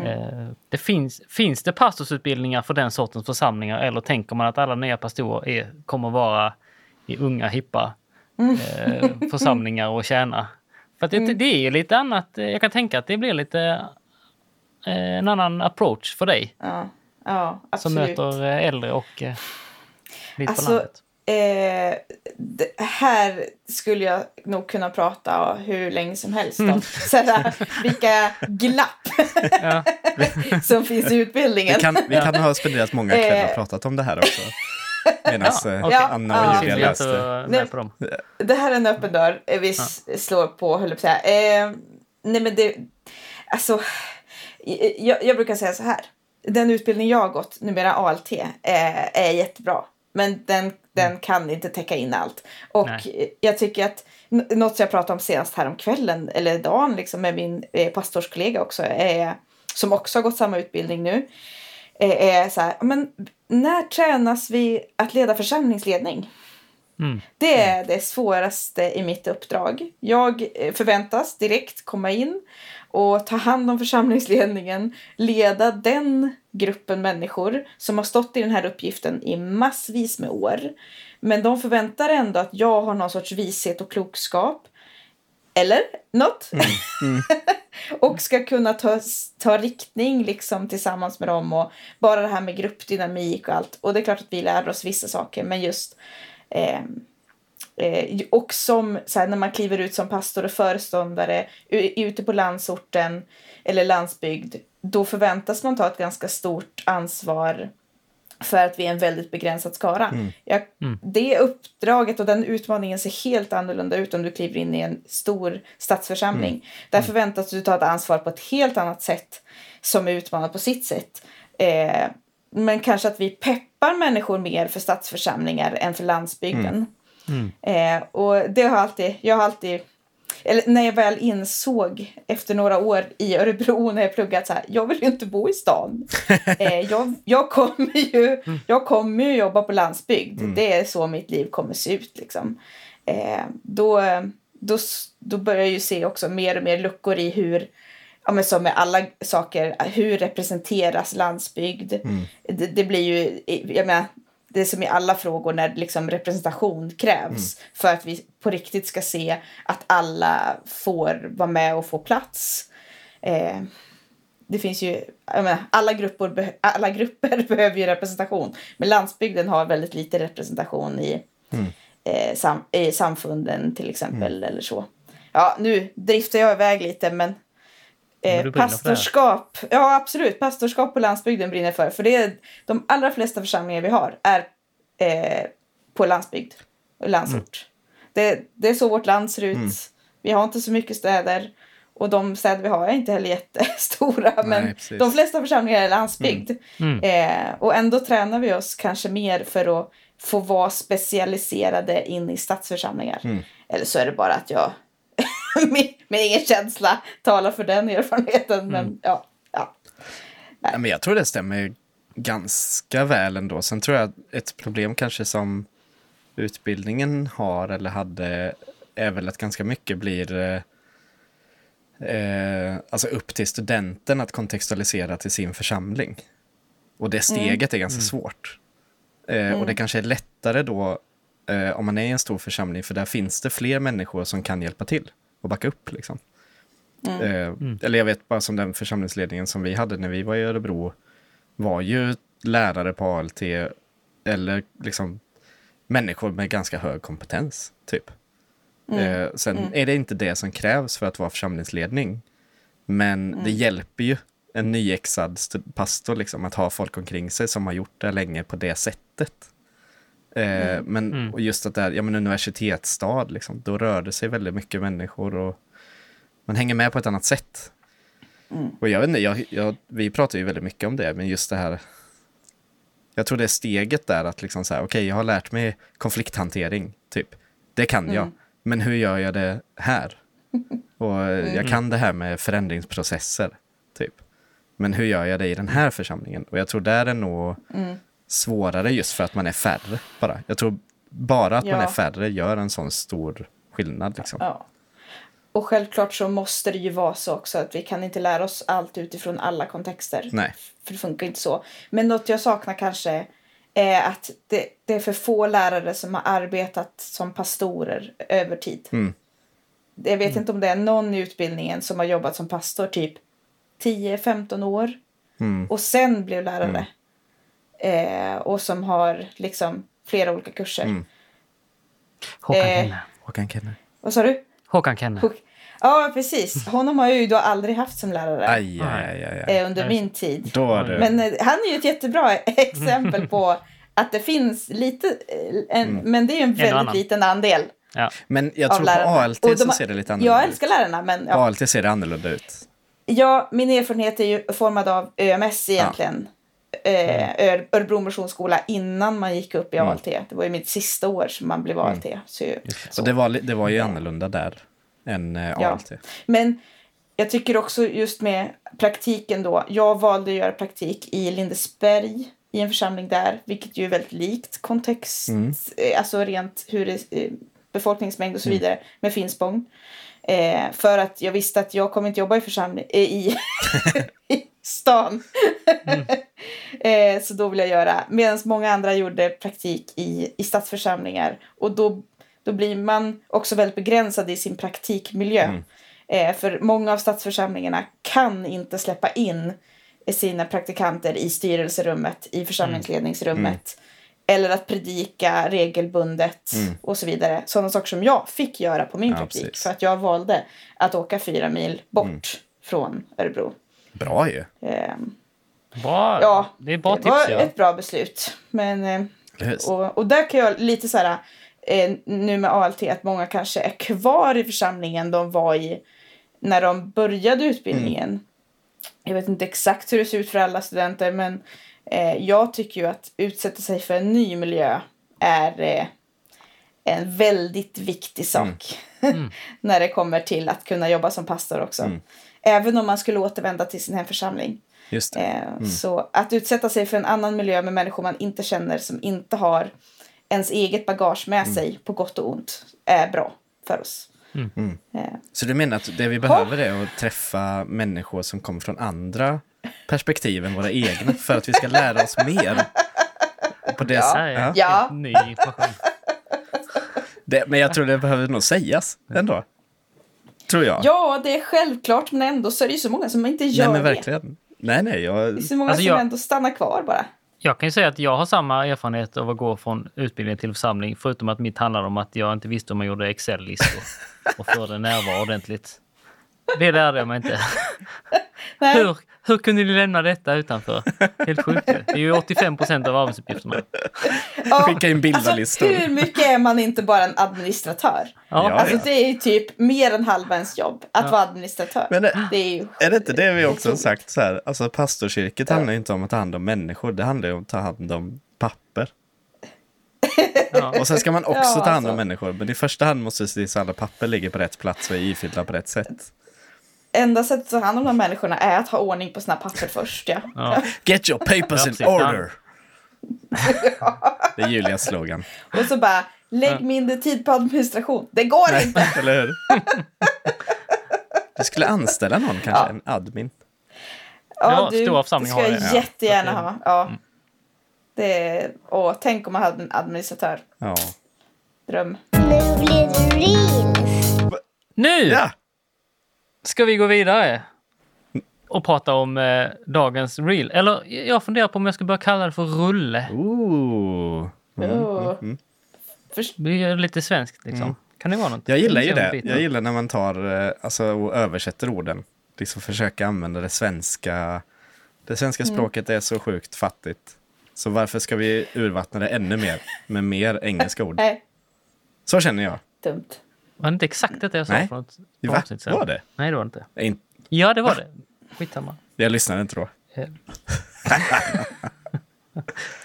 Speaker 2: Eh, det finns, finns det pastorsutbildningar för den sortens församlingar eller tänker man att alla nya pastorer är, kommer vara i unga, hippa eh, församlingar och tjäna? För det, det är lite annat. eh, Jag kan tänka att det blir lite en annan approach för dig
Speaker 3: Ja, ja
Speaker 2: som möter äldre och lite på
Speaker 3: Alltså,
Speaker 2: landet.
Speaker 3: Eh, det här skulle jag nog kunna prata hur länge som helst om. Såhär, vilka glapp
Speaker 2: Ja.
Speaker 3: som finns i utbildningen.
Speaker 1: Vi kan, vi kan ha spenderat många kvällar
Speaker 3: Eh.
Speaker 1: och pratat om det här också. Medan eh,
Speaker 2: okej.
Speaker 1: Anna
Speaker 3: Ja,
Speaker 1: och
Speaker 3: ja.
Speaker 1: Julia läste.
Speaker 3: Nej. Det här är en öppen dörr eh, vi s- slår på, höll jag på att säga. Eh, nej men det, alltså, jag, jag brukar säga så här. Den utbildning jag har gått, numera ALT, eh, är jättebra. Men den, den kan inte täcka in allt. Och
Speaker 2: Nej.
Speaker 3: jag tycker att något jag pratade om senast här om kvällen eller dagen liksom med min eh, pastorskollega också, eh, som också har gått samma utbildning nu, eh, är så här, men när tränas vi att leda församlingsledning?
Speaker 2: Mm.
Speaker 3: Det är det svåraste i mitt uppdrag. Jag eh, förväntas direkt komma in och ta hand om församlingsledningen, leda den gruppen människor som har stått i den här uppgiften i massvis med år. Men de förväntar ändå att jag har någon sorts vishet och klokskap. Eller något. och ska kunna ta, ta riktning liksom tillsammans med dem och bara det här med gruppdynamik och allt. Och det är klart att vi lär oss vissa saker men just eh, Eh, och som så här, när man kliver ut som pastor och föreståndare ute på landsorten eller landsbygd, då förväntas man ta ett ganska stort ansvar för att vi är en väldigt begränsad skara. Jag, Det uppdraget och den utmaningen ser helt annorlunda ut om du kliver in i en stor stadsförsamling. Där förväntas du ta ett ansvar på ett helt annat sätt som är utmanat på sitt sätt. Eh, men kanske att vi peppar människor mer för stadsförsamlingar än för landsbygden. Eh, och det har alltid, jag har alltid, eller när jag väl insåg efter några år i Örebro när jag pluggat så här, jag vill ju inte bo i stan. eh, jag, jag kommer ju, jag kommer ju jobba på landsbygd. Det är så mitt liv kommer se ut liksom. Eh, då, då, då börjar jag ju se också mer och mer luckor i hur Ja, men som med alla saker, hur representeras landsbygd? Det, det blir ju, jag menar, det är som i alla frågor när liksom representation krävs för att vi på riktigt ska se att alla får vara med och få plats. Eh, det finns ju, menar, alla, grupper, alla grupper behöver ju representation. Men landsbygden har väldigt lite representation i, eh, sam, i samfunden till exempel. Eller så. Ja, nu driftar jag iväg lite Men Eh, pastorskap, ja absolut. Pastorskap på landsbygden brinner för. För det är, de allra flesta församlingar vi har är eh, på landsbygd och landsort. Det, det är så vårt land ser ut. Vi har inte så mycket städer. Och de städer vi har är inte heller jättestora. men
Speaker 1: precis.
Speaker 3: de flesta församlingar är landsbygd.
Speaker 2: Mm.
Speaker 3: Eh, och ändå tränar vi oss kanske mer för att få vara specialiserade in i stadsförsamlingar. Eller så är det bara att jag min, min egen känsla talar för den erfarenheten. Men ja, ja.
Speaker 1: Ja, men jag tror det stämmer ganska väl ändå. Sen tror jag att ett problem kanske som utbildningen har eller hade är väl att ganska mycket blir eh, eh, alltså upp till studenten att kontextualisera till sin församling. Och det steget är ganska svårt. Eh, Och det kanske är lättare då eh, om man är i en stor församling för där finns det fler människor som kan hjälpa till och backa upp. Liksom. Eh, Eller jag vet bara som den församlingsledningen som vi hade när vi var i Örebro var ju lärare på ALT eller liksom människor med ganska hög kompetens. typ. Eh, sen är det inte det som krävs för att vara församlingsledning. Men det hjälper ju en nyexad pastor liksom, att ha folk omkring sig som har gjort det länge på det sättet. Eh, men och just att det är ja, men universitetsstad, liksom, då rör det sig väldigt mycket människor och man hänger med på ett annat sätt. Och jag vet inte, jag, jag, vi pratar ju väldigt mycket om det, men just det här jag tror det är steget där att liksom så här, okej, jag har lärt mig konflikthantering, typ. Det kan jag. Men hur gör jag det här? Och jag kan det här med förändringsprocesser, typ. Men hur gör jag det i den här församlingen? Och jag tror där är nog svårare just för att man är färre bara. Jag tror bara att man
Speaker 3: Ja.
Speaker 1: är färre gör en sån stor skillnad. Liksom.
Speaker 3: Ja. Och självklart så måste det ju vara så också att vi kan inte lära oss allt utifrån alla kontexter.
Speaker 1: Nej.
Speaker 3: För det funkar inte så. Men något jag saknar kanske är att det, det är för få lärare som har arbetat som pastorer över tid.
Speaker 1: Mm.
Speaker 3: Jag vet inte om det är någon i utbildningen som har jobbat som pastor typ 10-15 år
Speaker 1: Mm.
Speaker 3: och sen blev lärare. Eh, och som har liksom flera olika kurser.
Speaker 1: Mm.
Speaker 2: Håkan
Speaker 3: Eh,
Speaker 2: Kenne.
Speaker 1: Håkan Kenner.
Speaker 3: Vad sa du?
Speaker 2: Håkan Kenne.
Speaker 3: Hook- Ja, precis. Honom har jag ju då aldrig haft som lärare
Speaker 1: Aj, aj, aj,
Speaker 3: eh, under min tid.
Speaker 1: Då är det...
Speaker 3: Men eh, han är ju ett jättebra exempel på att det finns lite, eh, en, men det är ju en väldigt
Speaker 2: annan.
Speaker 3: liten andel
Speaker 2: Ja.
Speaker 1: Men jag tror på
Speaker 3: lärarna.
Speaker 1: ALT
Speaker 3: Och de
Speaker 1: så ser det lite annorlunda
Speaker 3: Jag älskar lärarna, men
Speaker 1: ut. På
Speaker 3: ja.
Speaker 1: ALT ser det annorlunda ut.
Speaker 3: ja, min erfarenhet är ju formad av ÖMS egentligen. Eh, Ör- Örebro Missionsskola innan man gick upp i
Speaker 1: Mm.
Speaker 3: ALT. Det var ju mitt sista år som man blev ALT. Så, så.
Speaker 1: Och det var, det var ju annorlunda där än eh,
Speaker 3: Ja.
Speaker 1: ALT.
Speaker 3: Men jag tycker också just med praktiken då. Jag valde att göra praktik i Lindesberg i en församling där, vilket ju är väldigt likt kontext, eh, alltså rent hur det, eh, befolkningsmängd och så vidare med Finspång. Eh, för att jag visste att jag kommer inte jobba i församling, eh, i, i stan. eh, så då vill jag göra, medan många andra gjorde praktik i, i stadsförsamlingar. Och då, då blir man också väldigt begränsad i sin praktikmiljö. Eh, för många av stadsförsamlingarna kan inte släppa in sina praktikanter i styrelserummet, i församlingsledningsrummet. Eller att predika regelbundet och så vidare. Sådana saker som jag fick göra på min
Speaker 1: Ja,
Speaker 3: praktik.
Speaker 1: precis.
Speaker 3: För att jag valde att åka fyra mil bort från Örebro.
Speaker 1: Bra ju.
Speaker 3: Ehm,
Speaker 2: Bra.
Speaker 3: Ja,
Speaker 2: det är bra
Speaker 3: det
Speaker 2: tips.
Speaker 3: var
Speaker 2: Ja.
Speaker 3: ett bra beslut. Men, eh,
Speaker 1: hur?
Speaker 3: och, och där kan jag lite så här, eh, nu med ALT, att många kanske är kvar i församlingen de var i när de började utbildningen. Jag vet inte exakt hur det ser ut för alla studenter, men eh, jag tycker ju att utsätta sig för en ny miljö är eh, en väldigt viktig sak. när det kommer till att kunna jobba som pastor också. Även om man skulle återvända till sin hemförsamling.
Speaker 1: Just det.
Speaker 3: Eh, Så att utsätta sig för en annan miljö med människor man inte känner som inte har ens eget bagage med sig på gott och ont är bra för oss. Eh,
Speaker 1: Så du menar att det vi behöver är att träffa människor som kommer från andra perspektiv än våra egna för att vi ska lära oss mer? Och På det
Speaker 2: Ja,
Speaker 1: sättet.
Speaker 2: ja. Ny information.
Speaker 1: Det, men jag tror det behöver nog sägas ändå. Tror jag.
Speaker 3: Ja, det är självklart, men ändå så är det ju så många som inte gör
Speaker 1: nej, men
Speaker 3: det.
Speaker 1: Nej, nej. Jag,
Speaker 3: Det är så många
Speaker 2: Alltså,
Speaker 3: som
Speaker 2: jag-
Speaker 3: ändå stannar kvar bara.
Speaker 2: Jag kan ju säga att jag har samma erfarenhet av att gå från utbildning till församling, förutom att mitt handlar om att jag inte visste hur man gjorde Excel-listor och förde närvaro ordentligt. Det lärde jag mig inte.
Speaker 3: Nej.
Speaker 2: Hur, hur kunde ni lämna detta utanför? Helt sjukt. Det är ju 85 procent av arbetsuppgifterna.
Speaker 3: Ja,
Speaker 1: Skicka in bildarlistor.
Speaker 3: Alltså, hur mycket är man inte bara en administratör?
Speaker 2: Ja,
Speaker 1: Ja,
Speaker 3: Alltså det är ju typ mer än halva ens jobb att vara administratör.
Speaker 1: Men det-
Speaker 3: det är ju
Speaker 1: Är det inte det vi också har sagt? Så här, alltså pastorskyrket handlar ju inte om att ta hand om människor, det handlar ju om att ta hand om papper.
Speaker 2: Ja.
Speaker 1: Och sen ska man också
Speaker 3: Ja,
Speaker 1: ta hand om
Speaker 3: alltså.
Speaker 1: människor, men i första hand måste vi se till så att alla papper ligger på rätt plats och är ifyllda på rätt sätt.
Speaker 3: Enda sättet att ta hand om de människorna är att ha ordning på sina papper först. Ja.
Speaker 2: Ja.
Speaker 1: Get your papers
Speaker 2: Ja,
Speaker 1: in order! Det är Julias slogan.
Speaker 3: Och så bara, lägg mindre tid på administration. Det går inte!
Speaker 1: Eller hur? Du skulle anställa någon kanske,
Speaker 3: Ja.
Speaker 1: en admin.
Speaker 2: Ja, stora församlingar
Speaker 3: det ska jag
Speaker 2: det, ja.
Speaker 3: jättegärna ha. Ja. Det, och tänk om man hade en administratör.
Speaker 1: Ja.
Speaker 3: Dröm.
Speaker 4: Nu blir det reels.
Speaker 2: Nu!
Speaker 1: ja!
Speaker 2: Ska vi gå vidare? Och prata om eh, dagens reel? Eller jag funderar på om jag ska börja kalla det för rulle.
Speaker 1: Ooh.
Speaker 3: Oh. Först,
Speaker 2: Det är lite svenskt liksom. Kan det vara något?
Speaker 1: Jag gillar ju
Speaker 2: Kan
Speaker 1: det. Jag gillar när man tar eh, alltså, och översätter orden. Liksom försöka använda det svenska. Det svenska språket är så sjukt fattigt. Så varför ska vi urvattna det ännu mer med mer engelska ord?
Speaker 3: nej,
Speaker 1: Så känner jag.
Speaker 3: dumt.
Speaker 2: Var det inte exakt detta jag sa
Speaker 1: Nej.
Speaker 2: för något
Speaker 1: Va?
Speaker 2: avsnitt sedan?
Speaker 1: Var det?
Speaker 2: Nej, det var det inte.
Speaker 1: In-
Speaker 2: Ja, det var det. Skitsamma.
Speaker 1: jag lyssnade inte då.
Speaker 2: Eh.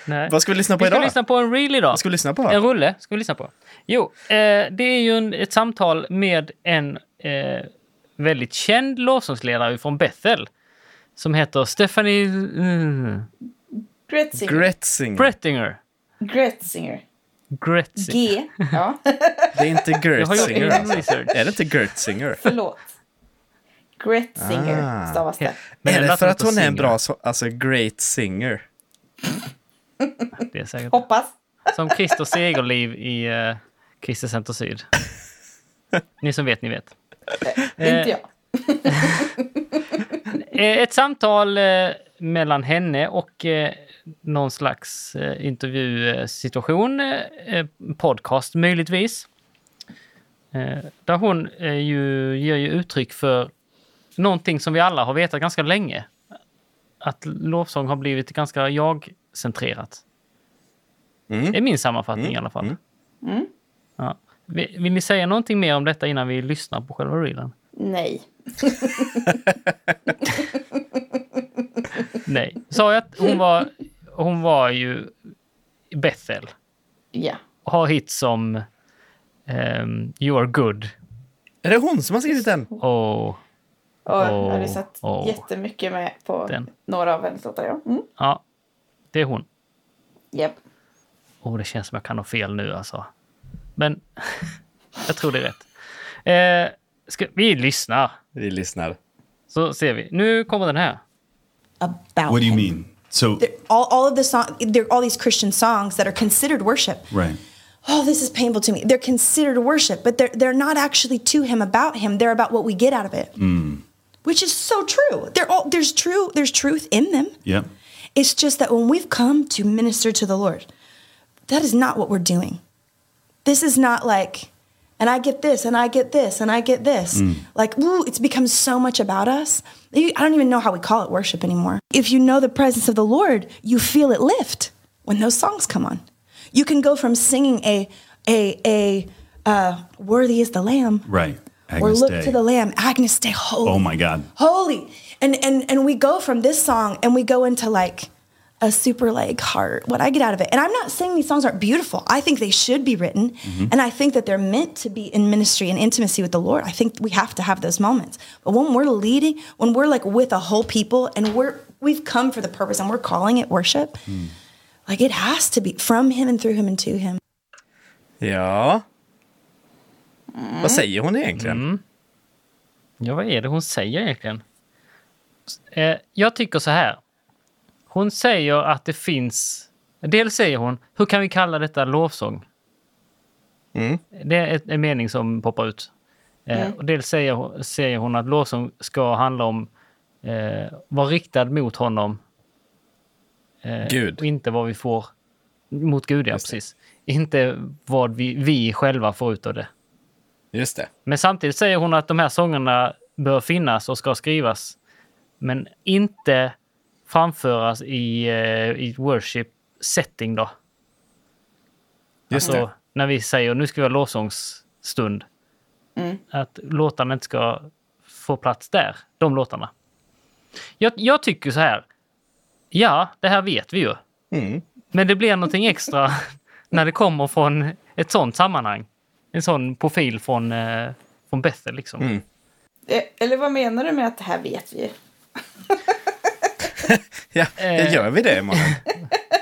Speaker 2: Nej.
Speaker 1: Vad ska vi lyssna på
Speaker 2: Vi ska
Speaker 1: idag?
Speaker 2: lyssna på en reel idag.
Speaker 1: Vad ska vi lyssna på?
Speaker 2: En rulle ska vi lyssna på. Jo, eh, det är ju en, ett samtal med en eh, väldigt känd lovsångsledare från Bethel som heter Stephanie mm,
Speaker 3: Gretzinger.
Speaker 1: Gretzinger.
Speaker 2: Brettinger.
Speaker 3: Gretzinger.
Speaker 2: Gretzinger.
Speaker 3: G. Ja,
Speaker 1: Det är inte
Speaker 2: Jag har gjort
Speaker 1: Gertzinger.
Speaker 2: egen
Speaker 1: Alltså.
Speaker 2: research.
Speaker 1: Är det inte Gertzinger?
Speaker 3: förlåt. Gretzinger
Speaker 1: Ah.
Speaker 3: stavas det.
Speaker 2: Men
Speaker 1: är det för att hon är en bra, så, alltså great singer?
Speaker 2: Det är säkert.
Speaker 3: Hoppas.
Speaker 2: Som Christer Segerliv i uh, Christer Center Syd. Ni som vet, ni vet.
Speaker 3: Inte jag.
Speaker 2: Eh, Ett samtal eh, mellan henne och eh, någon slags intervjusituation, podcast möjligtvis. Där hon ju ger ju uttryck för någonting som vi alla har vetat ganska länge. Att lovsång har blivit ganska jag-centrerat.
Speaker 1: Mm.
Speaker 2: Det är min sammanfattning i alla fall.
Speaker 3: Mm.
Speaker 2: Ja. Vill, vill ni säga någonting mer om detta innan vi lyssnar på själva reelen?
Speaker 3: Nej.
Speaker 2: Nej. Sa jag att hon var, hon var ju i Bethel.
Speaker 3: Ja.
Speaker 2: och har hits som ehm, You are good
Speaker 1: Är det hon som har skrivit den?
Speaker 2: och
Speaker 3: Och jag har
Speaker 2: Åh,
Speaker 3: lyssnat
Speaker 2: åh.
Speaker 3: jättemycket med på
Speaker 2: Den.
Speaker 3: några av hennes låtar. Ja. Mm.
Speaker 2: ja, det är hon.
Speaker 3: Japp.
Speaker 2: Oh, det känns som jag kan ha fel nu alltså. Men jag tror det är rätt. Eh, ska, vi lyssnar
Speaker 1: Vi lyssnar.
Speaker 2: så ser vi. Nu kommer den här.
Speaker 5: about
Speaker 6: What do you
Speaker 5: him.
Speaker 6: mean? So,
Speaker 5: They're- All, all of the song, there are all these Christian songs that are considered worship.
Speaker 6: right.
Speaker 5: Oh, this is painful to me. They're considered worship, but they're they're not actually to him about him. They're about what we get out of it, mm. which is so true. They're all there's true there's truth in them.
Speaker 6: Yep.
Speaker 5: It's just that when we've come to minister to the Lord, that is not what we're doing. This is not like, and I get this, and I get this, and I get this. Like, ooh, it's become so much about us. I don't even know how we call it worship anymore. If you know the presence of the Lord, you feel it lift when those songs come on. You can go from singing a, a, a, uh, worthy is the Lamb,
Speaker 6: Right.
Speaker 5: or look
Speaker 6: Day.
Speaker 5: to the Lamb, Agnes Day, holy
Speaker 6: Oh my God.
Speaker 5: holy and and and we go from this song and we go into like a super like heart what i get out of it and i'm not saying these songs aren't beautiful i think they should be written and i think that they're meant to be in ministry and intimacy with the lord i think we have to have those moments but when we're leading when we're like with a whole people and we're we've come for the purpose and we're calling it worship like it has to be from him and through him and to him
Speaker 1: Ja. Vad säger hon egentligen?
Speaker 2: Mm. Ja, vad är det hon säger egentligen? Eh, jag tycker så här. Hon säger att det finns... Dels säger hon, hur kan vi kalla detta lovsång?
Speaker 1: Mm.
Speaker 2: Det är ett- en mening som poppar ut. Eh, och dels säger, hon- säger hon att lovsång ska handla om eh, vara riktad mot honom. Eh,
Speaker 1: Gud.
Speaker 2: Och inte vad vi får mot Gud, ja,
Speaker 1: Just det.
Speaker 2: precis. Inte vad vi, vi själva får ut av det.
Speaker 1: Just det.
Speaker 2: Men samtidigt säger hon att de här sångerna bör finnas och ska skrivas. Men inte framföras i, eh, i worship setting då.
Speaker 1: Just
Speaker 2: alltså,
Speaker 1: det.
Speaker 2: när vi säger nu ska vi ha lovsångsstund. Att låtarna inte ska få plats där, de låtarna. Jag, jag tycker så här. Ja, det här vet vi ju.
Speaker 1: Mm.
Speaker 2: Men det blir någonting extra när det kommer från ett sånt sammanhang. En sån profil från, eh, från Bethel liksom.
Speaker 1: Mm.
Speaker 3: Eh, Eller vad menar du med att det här vet vi?
Speaker 1: Ja,
Speaker 2: Eh.
Speaker 1: gör vi det imorgon?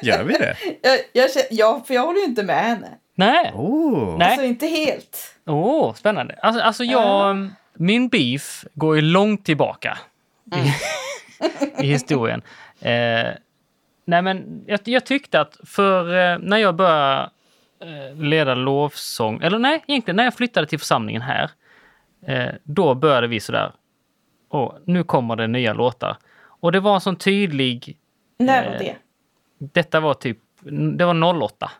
Speaker 1: Gör vi det?
Speaker 3: Jag, jag, ja, för jag håller ju inte med henne.
Speaker 2: Nej,
Speaker 1: Oh.
Speaker 2: Nej.
Speaker 3: Alltså inte helt.
Speaker 2: åh, spännande. Alltså, alltså jag, min beef går ju långt tillbaka i, i historien. Eh, nej men jag, jag tyckte att för eh, när jag började eh, leda lovsång, eller nej, egentligen när jag flyttade till församlingen här, eh, då började vi sådär och nu kommer det nya låtar. Och det var en sån tydlig...
Speaker 3: När var
Speaker 2: Eh.
Speaker 3: det?
Speaker 2: Detta var typ... Det var 08.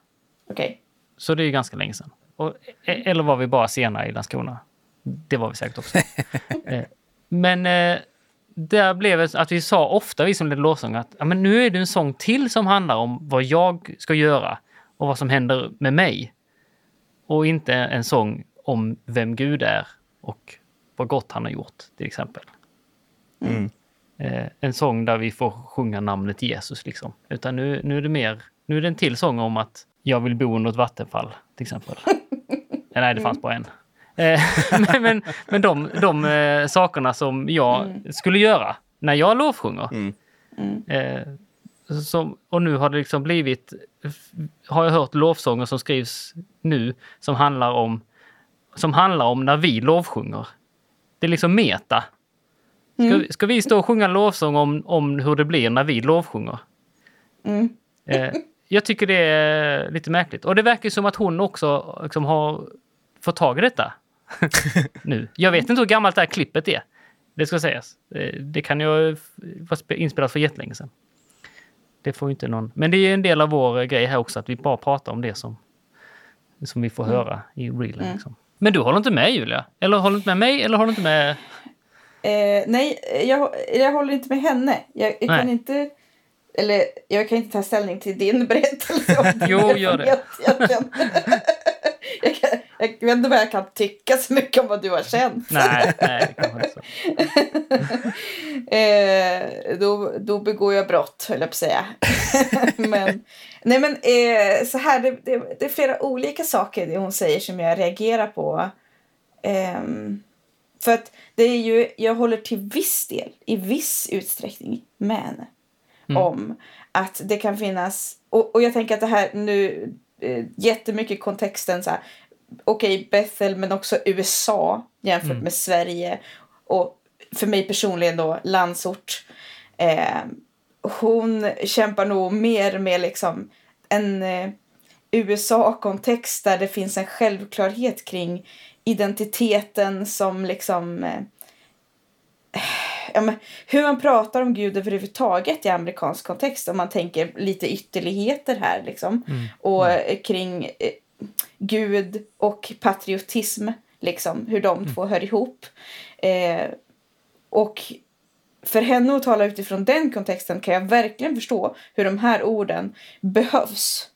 Speaker 3: Okej.
Speaker 2: Så det är ju ganska länge sedan. Och, e- eller var vi bara sena i Landskrona? Det var vi säkert också. Eh, men eh, där blev det att vi sa ofta, vi som ledde lovsång, att ja, men nu är det en sång till som handlar om vad jag ska göra och vad som händer med mig. Och inte en sång om vem Gud är och vad gott han har gjort, till exempel. Eh, en sång där vi får sjunga namnet Jesus, liksom. Utan nu, nu är det mer, nu är det en till sång om att jag vill bo under ett vattenfall, till exempel. Eh, Nej, det fanns bara en. Eh, men men, men de, de eh, sakerna som jag skulle göra när jag lovsjunger. Eh, som, och nu har det liksom blivit, har jag hört lovsånger som skrivs nu som handlar om, som handlar om när vi lovsjunger. Det är liksom meta. Ska, ska vi stå och sjunga en lovsång om, om hur det blir när vi lovsjunger?
Speaker 3: Mm.
Speaker 2: Eh, jag tycker det är lite märkligt. Och det verkar som att hon också liksom har fått tag i detta nu. Jag vet inte hur gammalt det här klippet är. Det ska sägas. Eh, Det kan ju vara spe- inspelat för jättelänge sedan. Det får inte någon... Men det är en del av vår grej här också, att vi bara pratar om det som, som vi får höra i reelen. Liksom. Men du håller inte med Julia? Eller håller inte med mig, eller håller inte med...
Speaker 3: Eh, nej, jag, jag håller inte med henne. Jag, jag kan inte... Eller jag kan inte ta ställning till din berättelse. Om
Speaker 2: Jo, gör det.
Speaker 3: egentligen. jag, kan, jag vet inte vad jag kan tycka så mycket om vad du har känt.
Speaker 2: Nej, nej, det inte så.
Speaker 3: Eh, då, då begår jag brott, höll jag på att säga. men, nej men eh, så här, det, det, det är flera olika saker det hon säger som jag reagerar på. Ehm, för att det är ju, jag håller till viss del, i viss utsträckning med henne. Om att det kan finnas, och, och jag tänker att det här nu, eh, jättemycket kontexten så här, okej Bethel men också USA jämfört med Sverige och för mig personligen då landsort. Eh, hon kämpar nog mer med liksom en eh, USA-kontext där det finns en självklarhet kring identiteten som liksom eh, ja, men, hur man pratar om Gud överhuvudtaget i amerikansk kontext om man tänker lite ytterligheter här liksom. Och eh, kring eh, Gud och patriotism, liksom, hur de två hör ihop. Eh, och för henne att tala utifrån den kontexten kan jag verkligen förstå hur de här orden behövs.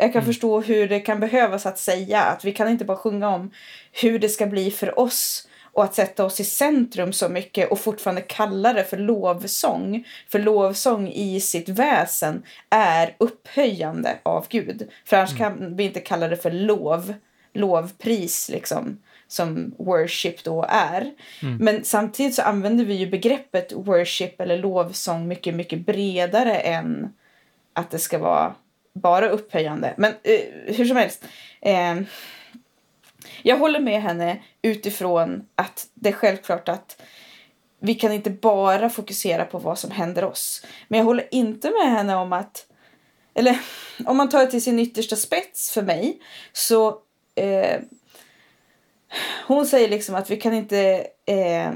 Speaker 3: Jag kan förstå hur det kan behövas att säga att vi kan inte bara sjunga om hur det ska bli för oss och att sätta oss i centrum så mycket och fortfarande kalla det för lovsång. För lovsång i sitt väsen är upphöjande av Gud. För annars kan vi inte kalla det för lov, lovpris liksom som worship då är. Men samtidigt så använder vi ju begreppet worship eller lovsång mycket, mycket bredare än att det ska vara bara upphöjande. Men eh, hur som helst. Eh, jag håller med henne utifrån att det är självklart att vi kan inte bara fokusera på vad som händer oss. Men jag håller inte med henne om att, eller om man tar det till sin yttersta spets för mig, så eh, hon säger liksom att vi kan inte, eh,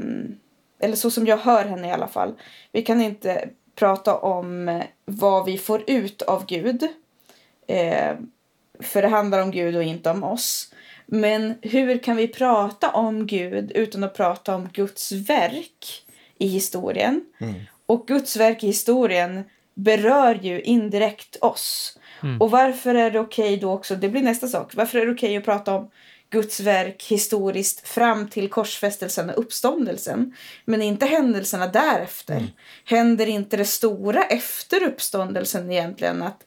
Speaker 3: eller så som jag hör henne i alla fall, vi kan inte prata om vad vi får ut av Gud. Eh, för det handlar om Gud och inte om oss. Men hur kan vi prata om Gud utan att prata om Guds verk i historien? Och Guds verk i historien berör ju indirekt oss. Och varför är det okej då också, det blir nästa sak, varför är det okej att prata om Guds verk historiskt fram till korsfästelsen och uppståndelsen. Men inte händelserna därefter. Händer inte det stora efter uppståndelsen egentligen? Att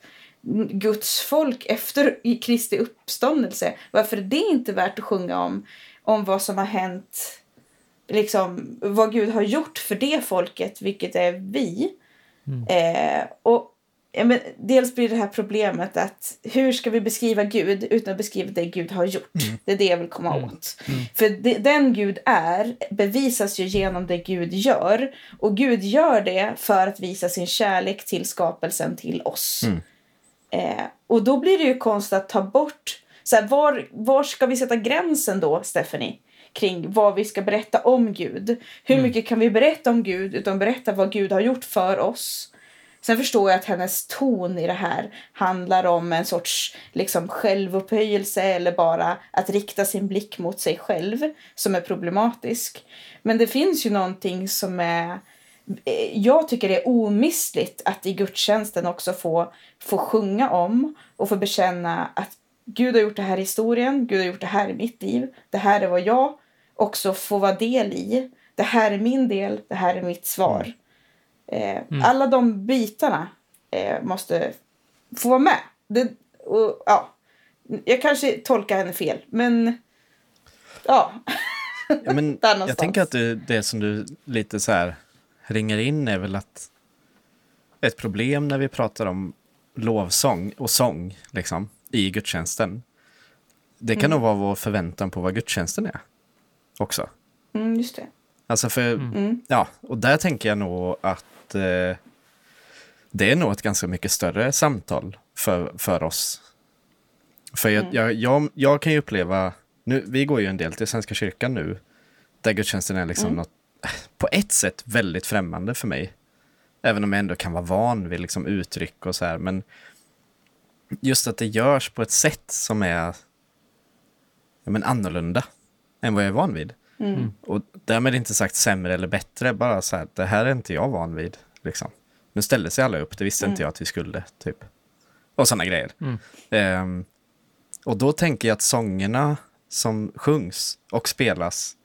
Speaker 3: Guds folk efter i Kristi uppståndelse. Varför är det inte värt att sjunga om? Om vad som har hänt. Liksom vad Gud har gjort för det folket, vilket är vi. Eh, och ja, men, dels blir det här problemet att hur ska vi beskriva Gud utan att beskriva det Gud har gjort? Det är det jag vill komma åt. För det, den Gud är bevisas ju genom det Gud gör. Och Gud gör det för att visa sin kärlek till skapelsen till oss. Eh, och då blir det ju konstigt att ta bort Så här, var, var ska vi sätta gränsen då, Stephanie? Kring vad vi ska berätta om Gud. Hur mycket kan vi berätta om Gud utan berätta vad Gud har gjort för oss? Sen förstår jag att hennes ton i det här handlar om en sorts liksom, självupphöjelse eller bara att rikta sin blick mot sig själv som är problematisk. Men det finns ju någonting som är jag tycker det är omistligt att i gudstjänsten också få, få sjunga om och få bekänna att Gud har gjort det här i historien, Gud har gjort det här i mitt liv, det här är vad jag också får vara del i. Det här är min del, det här är mitt svar. Eh, Alla de bitarna eh, måste få vara med. Det, och, ja, jag kanske tolkar henne fel, men ja.
Speaker 1: Ja, men jag tänker att det, det som du lite så här ringer in är väl att ett problem när vi pratar om lovsång och sång liksom, i gudstjänsten. Det kan nog vara vår förväntan på vad gudstjänsten är också.
Speaker 3: Mm, just det.
Speaker 1: Alltså för,
Speaker 3: Mm.
Speaker 1: ja, och där tänker jag nog att eh, det är nog ett ganska mycket större samtal för, för oss. För jag, jag, jag, jag kan ju uppleva, nu, vi går ju en del till Svenska kyrkan nu, där gudstjänsten är liksom något, på ett sätt väldigt främmande för mig. Även om jag ändå kan vara van vid liksom uttryck och så här, men just att det görs på ett sätt som är ja, men annorlunda än vad jag är van vid. Och därmed inte sagt sämre eller bättre, bara så här, det här är inte jag van vid. Liksom. Nu ställde sig alla upp, det visste inte jag att vi skulle, typ. Och sådana grejer. Ehm, och då tänker jag att sångerna som sjungs och spelas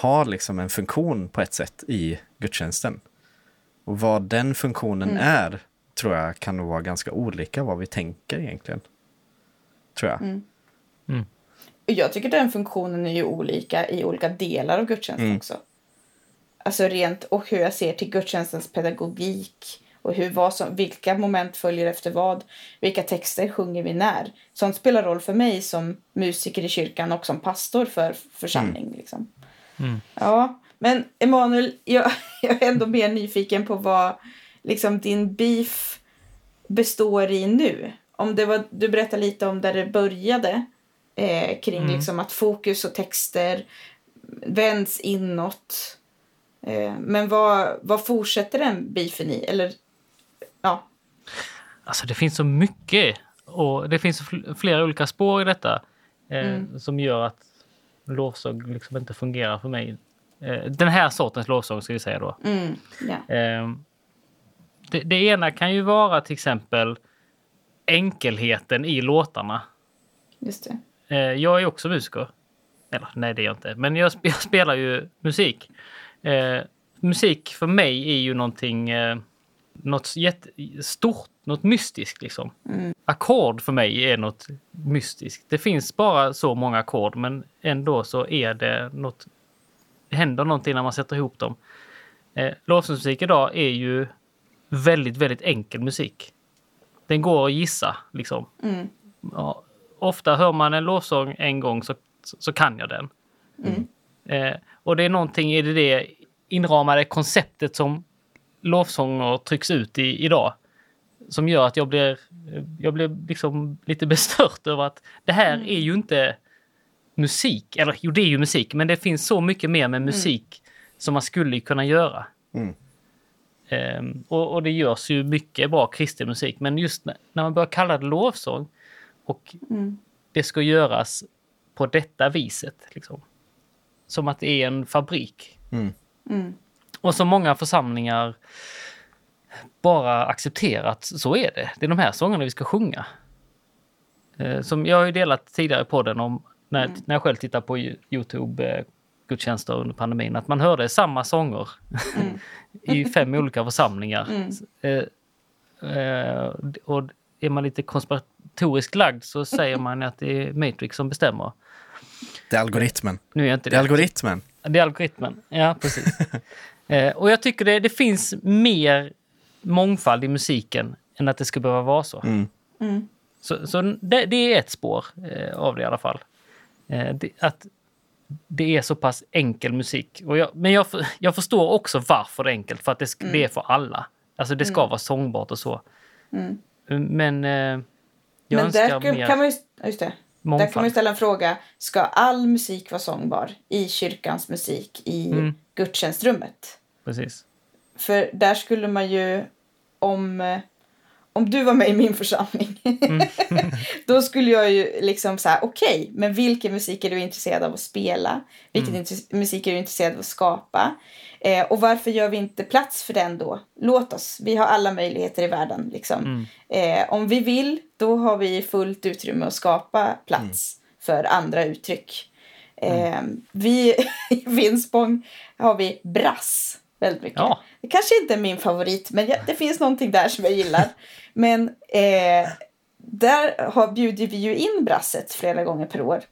Speaker 1: har liksom en funktion på ett sätt i gudstjänsten. Och vad den funktionen är tror jag kan nog vara ganska olika vad vi tänker egentligen. Tror jag.
Speaker 3: Jag tycker den funktionen är ju olika i olika delar av gudstjänsten
Speaker 1: Mm.
Speaker 3: också. Alltså rent och hur jag ser till gudstjänstens pedagogik och hur, vad som, vilka moment följer efter vad. Vilka texter sjunger vi när. Sånt spelar roll för mig som musiker i kyrkan och som pastor för församling. Liksom. Ja, men Emanuel, jag, jag är ändå mer nyfiken på vad liksom, din beef består i nu. Om det var, du berättade lite om där det började eh, kring liksom, att fokus och texter vänds inåt. Eh, men vad, vad fortsätter den beefen i? Eller, ja.
Speaker 2: Alltså det finns så mycket och det finns fl- flera olika spår i detta eh, som gör att lovsång liksom inte fungerar för mig. Eh, den här sortens lovsång ska vi säga då.
Speaker 3: Mm.
Speaker 2: Eh, det, det ena kan ju vara till exempel enkelheten i låtarna.
Speaker 3: Just det.
Speaker 2: Eh, jag är också musiker. Eller nej, det är jag inte. Men jag, jag spelar ju musik. Eh, musik för mig är ju någonting eh, något jättestort, något mystiskt liksom. Ackord för mig är något mystiskt. Det finns bara så många ackord men ändå så är det något, det händer någonting när man sätter ihop dem. Eh, lovsångsmusik idag är ju väldigt, väldigt enkel musik. Den går att gissa liksom. Ja, ofta hör man en lovsång en gång så, så kan jag den. Eh, och det är någonting i det inramade konceptet som lovsånger trycks ut i idag. Som gör att jag blir, jag blir liksom lite bestört över att det här är ju inte musik. Eller jo, det är ju musik, men det finns så mycket mer med musik som man skulle kunna göra.
Speaker 1: Mm.
Speaker 2: Ehm, och, och det görs ju mycket bra kristen musik, men just när, när man börjar kalla det lovsång och det ska göras på detta viset. Liksom. Som att det är en fabrik.
Speaker 1: Mm.
Speaker 2: Och som många församlingar bara accepterat, så är det. Det är de här sångerna vi ska sjunga. Eh, Som jag har ju delat tidigare i podden om när, när jag själv tittar på Yo- Youtube eh, under pandemin, att man hörde samma sånger i fem olika församlingar. Eh, eh, och är man lite konspiratoriskt lagd så säger man att det är Matrix som bestämmer.
Speaker 1: Det är algoritmen.
Speaker 2: Nu är jag inte
Speaker 1: Det är algoritmen.
Speaker 2: det är algoritmen. Ja, precis. eh, och jag tycker det, det finns mer mångfald i musiken än att det ska behöva vara så.
Speaker 1: Mm.
Speaker 2: Så, så det, det är ett spår eh, av det i alla fall. Eh, det, att det är så pass enkel musik. Och jag, men jag, jag förstår också varför det är enkelt, för att det, sk- det är för alla. Alltså det ska vara sångbart och så. Men eh, jag
Speaker 3: Men
Speaker 2: önskar
Speaker 3: där kan,
Speaker 2: mer...
Speaker 3: kan man Just det. Där kan man ju
Speaker 2: mångfald.
Speaker 3: ställa en fråga. Ska all musik vara sångbar i kyrkans musik i
Speaker 2: Mm.
Speaker 3: gudstjänstrummet?
Speaker 2: Precis.
Speaker 3: För där skulle man ju, om, eh, om du var med i min församling,
Speaker 2: Mm.
Speaker 3: då skulle jag ju liksom säga okej, men vilken musik är du intresserad av att spela? Vilken
Speaker 2: Mm.
Speaker 3: musik är du intresserad av att skapa? Eh, och varför gör vi inte plats för den då? Låt oss, vi har alla möjligheter i världen. Liksom.
Speaker 2: Mm.
Speaker 3: Eh, om vi vill, då har vi fullt utrymme att skapa plats för andra uttryck. Eh, vi, I Finspång har vi brass väldigt mycket.
Speaker 2: Ja.
Speaker 3: Det kanske inte är min favorit, men jag, det finns någonting där som jag gillar. Men eh, där har, bjuder vi ju in brasset flera gånger per år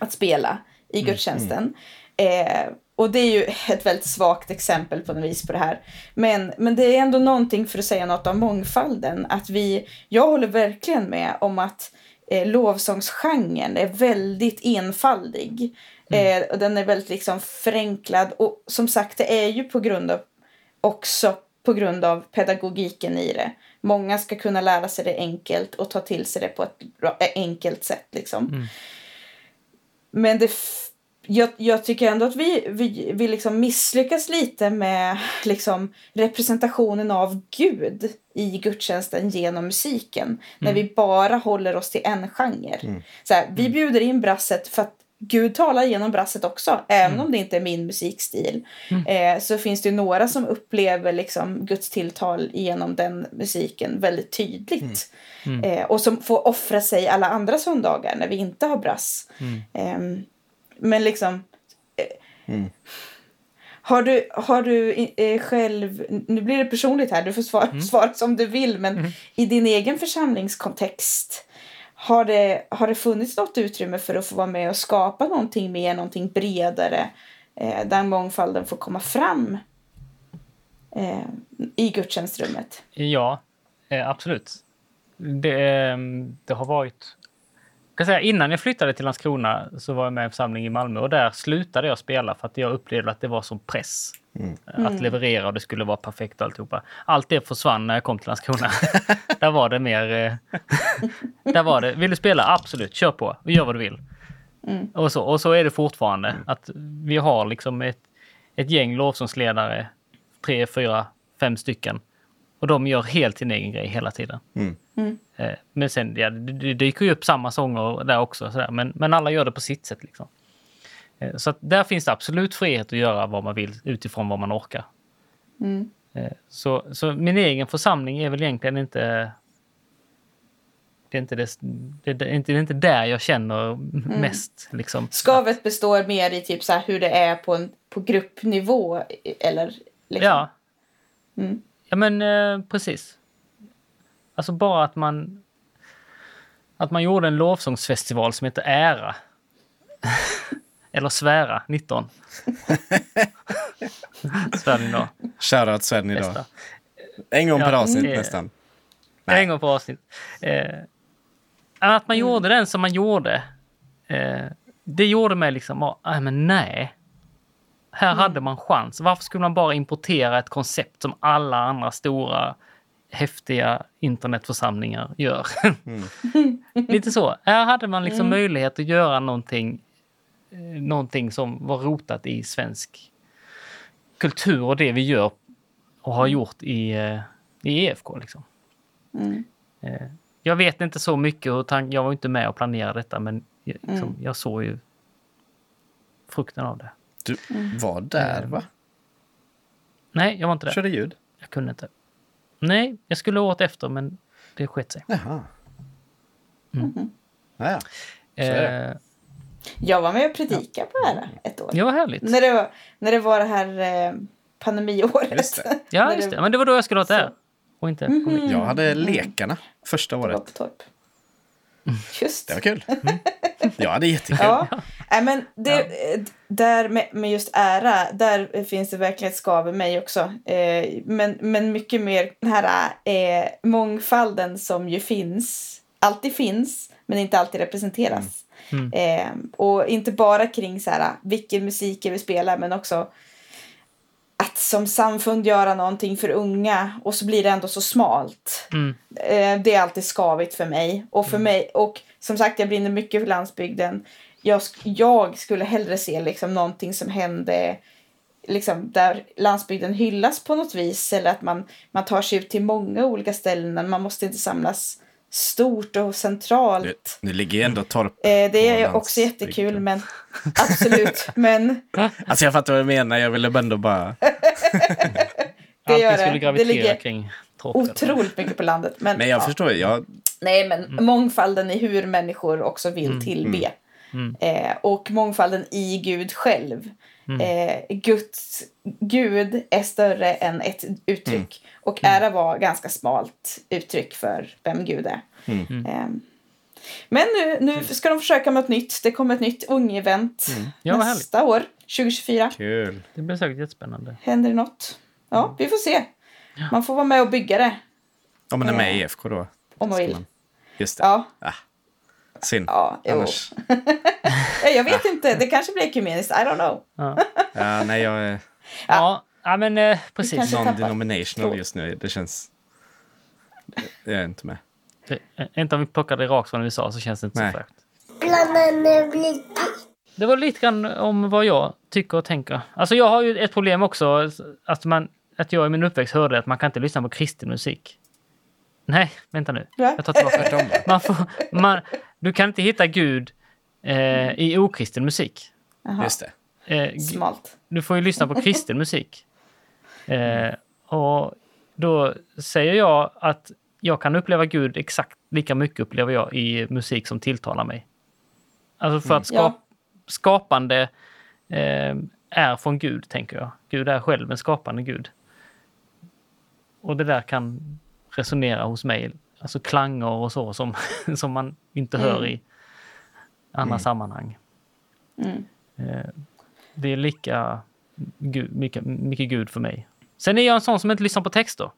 Speaker 3: att spela i gudstjänsten. Eh, och det är ju ett väldigt svagt exempel på något vis på det här. Men, men det är ändå någonting för att säga något om mångfalden. Att vi, jag håller verkligen med om att eh, lovsångsgenren är väldigt enfaldig. Eh, och den är väldigt liksom förenklad. Och som sagt, det är ju på grund av också på grund av pedagogiken i det. Många ska kunna lära sig det enkelt och ta till sig det på ett bra, eh, enkelt sätt. Liksom. Men det jag, jag tycker ändå att vi, vi, vi liksom misslyckas lite med liksom representationen av Gud i gudstjänsten genom musiken. När vi bara håller oss till en genre. Så här, vi bjuder in brasset för att Gud talar genom brasset också, även om det inte är min musikstil. Eh, så finns det ju några som upplever liksom Guds tilltal genom den musiken väldigt tydligt. Eh, och som får offra sig alla andra söndagar när vi inte har brass. Ehm, men liksom... Eh, Har du, har du eh, själv... Nu blir det personligt här, du får svara, svara som du vill. Men i din egen församlingskontext, har det, har det funnits något utrymme för att få vara med och skapa någonting mer, någonting bredare, eh, där mångfalden får komma fram eh, i gudstjänstrummet?
Speaker 2: Ja, eh, absolut. Det, eh, det har varit... Jag kan säga, innan jag flyttade till Landskrona så var jag med i en församling i Malmö och där slutade jag spela för att jag upplevde att det var som press. Eh, Att leverera och det skulle vara perfekt och alltihopa. Allt det försvann när jag kom till Landskrona. där var det mer... Eh, där var det, vill du spela? Absolut, kör på. Gör vad du vill. Och, så, och så är det fortfarande. Att vi har liksom ett, ett gäng lovsångsledare, tre, fyra, fem stycken. Och de gör helt sin egen grej hela tiden. Eh, Men sen, ja, det, det dyker ju upp samma sånger där också. Sådär. Men, men alla gör det på sitt sätt. Liksom. Eh, Så där finns det absolut frihet att göra vad man vill utifrån vad man orkar. Eh, Så, så min egen församling är väl egentligen inte... Det är inte, det, det, det, är inte, det är inte där jag känner mest. Liksom.
Speaker 3: Skavet består mer i typ så hur det är på, en, på gruppnivå. Eller liksom.
Speaker 2: Ja. Ja, men eh, precis. Alltså bara att man... Att man gjorde en lovsångsfestival som heter Ära. Eller Svära, 19. Svära idag.
Speaker 1: Shoutout Sven idag.
Speaker 2: Bästa.
Speaker 1: En gång per
Speaker 2: Ja,
Speaker 1: avsnitt
Speaker 2: det-
Speaker 1: nästan.
Speaker 2: En gång på avsnitt. Eh, att man gjorde den som man gjorde. Eh, det gjorde mig liksom, ah, nej men nej. Här hade man chans. Varför skulle man bara importera ett koncept som alla andra stora häftiga internetförsamlingar gör? Lite så. Här hade man liksom möjlighet att göra någonting, eh, någonting som var rotat i svensk kultur och det vi gör och har gjort i, eh, i EFK. Liksom. Eh, Jag vet inte så mycket, hur tank- jag var inte med och planerade detta men jag, liksom, jag såg ju frukten av det.
Speaker 1: Du var där va?
Speaker 2: Nej, jag var inte där.
Speaker 1: Körde ljud?
Speaker 2: Jag kunde inte. Nej, jag skulle åt efter men det skett sig.
Speaker 1: Jaha. Ja, ja. är det.
Speaker 3: Jag var med och predikade på det här ett år.
Speaker 2: det var härligt.
Speaker 3: När, det var, när det var det här eh, pandemiåret.
Speaker 1: Just det.
Speaker 2: Ja, just det. Men det var då jag skulle ha det. Och inte kom dit.
Speaker 1: Jag hade lekarna första året.
Speaker 3: på. Just.
Speaker 1: Det var kul. Jag hade jättekul.
Speaker 3: Ja, Nej, men det, eh, där med, med just ära, där finns det verkligen ett skav i mig också. Eh, men, men mycket mer den här eh, mångfalden som ju finns, alltid finns, men inte alltid representeras. Eh, och inte bara kring så här, vilken musik jag vill spela, men också att som samfund göra någonting för unga och så blir det ändå så smalt.
Speaker 2: Mm.
Speaker 3: Eh, det är alltid skavigt för mig. Och för mig, och som sagt jag brinner mycket för landsbygden. Jag, jag skulle hellre se liksom någonting som hände liksom där landsbygden hyllas på något vis eller att man, man tar sig ut till många olika ställen. Man måste inte samlas stort och centralt.
Speaker 1: nu ligger ju ändå torp
Speaker 3: Eh, det är också jättekul, men absolut. Men
Speaker 1: Alltså jag fattar vad du menar, jag ville ändå bara...
Speaker 3: Det gör det.
Speaker 2: skulle
Speaker 3: Det
Speaker 2: gravitera
Speaker 3: ligger
Speaker 2: kring
Speaker 3: otroligt mycket på landet. Men,
Speaker 1: Men jag
Speaker 3: ja.
Speaker 1: förstår, jag,
Speaker 3: Nej, men mångfalden i hur människor också vill tillbe. Eh, och mångfalden i Gud själv. Eh, Guds, Gud är större än ett uttryck. Och ära var ganska smalt uttryck för vem Gud är. Eh, men nu, nu ska de försöka med något nytt. Det kommer ett nytt ung-event
Speaker 2: Ja, vad härligt.
Speaker 3: nästa år, 2024.
Speaker 1: kul.
Speaker 2: Det blir säkert jättespännande.
Speaker 3: Händer det något? Ja, vi får se. Man får vara med och bygga det
Speaker 1: Om man är med i IFK då.
Speaker 3: om man vill.
Speaker 1: Just det.
Speaker 3: Ja,
Speaker 1: Synd.
Speaker 3: Ja.
Speaker 1: Annars.
Speaker 3: Jag vet inte, det kanske blir ekumeniskt. I don't know.
Speaker 1: Ja, nej, jag är
Speaker 2: Ja, ja men eh, precis.
Speaker 1: non-denominational just nu. Det känns... Jag är inte med.
Speaker 2: Det- Inte om vi plockade rakt från USA så känns det inte
Speaker 1: Nej.
Speaker 2: så
Speaker 4: blir
Speaker 2: Det var lite grann om vad jag tycker och tänker. Alltså jag har ju ett problem också. Att, man, att jag i min uppväxt hörde att man kan inte lyssna på kristen musik. Nej, vänta nu. Jag tar tillbaka det. Man får, man, du kan inte hitta Gud eh, i okristen musik.
Speaker 3: Jaha,
Speaker 1: Just det.
Speaker 2: Eh,
Speaker 3: smalt.
Speaker 2: du får ju lyssna på kristen musik. Eh, och då säger jag att jag kan uppleva Gud exakt lika mycket upplever jag i musik som tilltalar mig. Alltså för att skap,
Speaker 3: Ja.
Speaker 2: skapande eh, är från Gud, tänker jag. Gud är själv en skapande Gud. Och det där kan resonera hos mig. Alltså klanger och så som, som man inte hör i andra sammanhang.
Speaker 3: Mm.
Speaker 2: Eh, det är lika Gud, mycket, mycket Gud för mig. Sen är jag en sån som inte lyssnar på texter.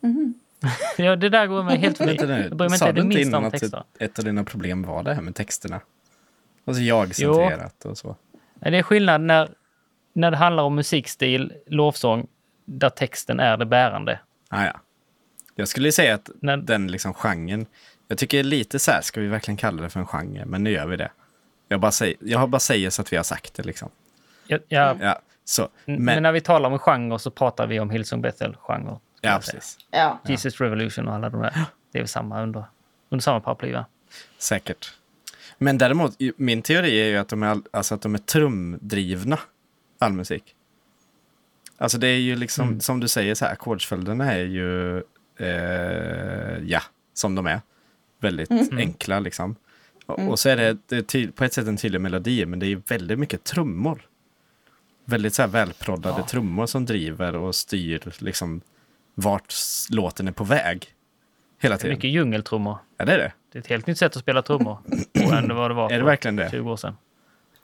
Speaker 2: ja, det där går mig helt förbi.
Speaker 1: Vänta nu,
Speaker 2: Jag bryr mig
Speaker 1: sa
Speaker 2: inte
Speaker 1: du
Speaker 2: det
Speaker 1: inte
Speaker 2: minsta
Speaker 1: innan
Speaker 2: om
Speaker 1: att
Speaker 2: texter.
Speaker 1: ett av dina problem var det här med texterna? Alltså jag-centrerat och så.
Speaker 2: Nej, Det är skillnad när, när det handlar om musikstil, lovsång, där texten är det bärande.
Speaker 1: Ah, ja. Jag skulle säga att
Speaker 2: När-
Speaker 1: den liksom genren, jag tycker lite så här, ska vi verkligen kalla det för en genre? Men nu gör vi det. Jag, bara säger, jag har bara säger så att vi har sagt det liksom.
Speaker 2: Jag, jag,
Speaker 1: Ja, så.
Speaker 2: men,
Speaker 1: Men,
Speaker 2: när vi talar om genre så pratar vi om Hillsong Bethel-genre.
Speaker 1: ja, precis.
Speaker 3: Ja.
Speaker 2: Jesus Revolution och alla de där. Det är väl samma under, under samma paraply, va?
Speaker 1: Säkert. Men däremot, min teori är ju att de är, all, alltså att de är trumdrivna, all musik. Alltså det är ju liksom,
Speaker 2: Mm.
Speaker 1: som du säger, så här, ackordsföljderna är ju, eh, ja, som de är. Väldigt
Speaker 2: Mm.
Speaker 1: enkla liksom. Och, och så är det, det är på ett sätt en tydlig melodi, men det är ju väldigt mycket trummor. Väldigt så här välproddade trummor som driver och styr liksom vart låten är på väg. Hela tiden.
Speaker 2: Mycket djungeltrummor.
Speaker 1: Ja, det är det.
Speaker 2: Det är ett helt nytt sätt att spela trummor på än vad det var
Speaker 1: Är det
Speaker 2: för
Speaker 1: verkligen det?
Speaker 2: 20 år sedan.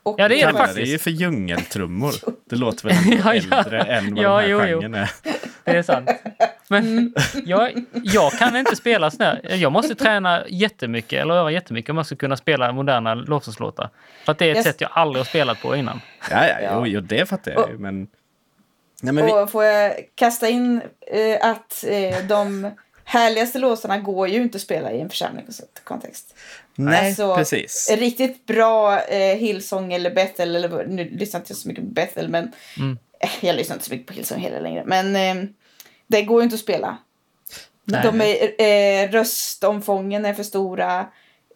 Speaker 3: Och
Speaker 2: Ja, det är det faktiskt.
Speaker 1: det ju för djungeltrummor. Det låter väl
Speaker 2: Ja, ja.
Speaker 1: äldre än vad
Speaker 2: Ja,
Speaker 1: den
Speaker 2: jo,
Speaker 1: här
Speaker 2: jo.
Speaker 1: genren är.
Speaker 2: Det är sant. Men jag, jag kan inte spela sån här. Jag måste träna jättemycket eller öva jättemycket om jag ska kunna spela moderna lovsångslåtar. För att det är ett
Speaker 3: Yes.
Speaker 2: sätt jag aldrig har spelat på innan.
Speaker 1: Ja, ja,
Speaker 3: Ja.
Speaker 1: Jo, jo, det fattar jag ju, men... Nej, men vi...
Speaker 3: Och får jag kasta in eh, att eh, de härligaste låtarna går ju inte att spela i en församlingskontext.
Speaker 1: Nej,
Speaker 3: Alltså,
Speaker 1: precis.
Speaker 3: Riktigt bra eh, Hillsong eller Bethel, eller nu lyssnar jag inte så mycket på Bethel, men
Speaker 2: Mm.
Speaker 3: Eh, jag lyssnar inte så mycket på Hillsong heller längre. Men eh, det går ju inte att spela.
Speaker 2: Nej.
Speaker 3: De är, eh, röstomfången är för stora.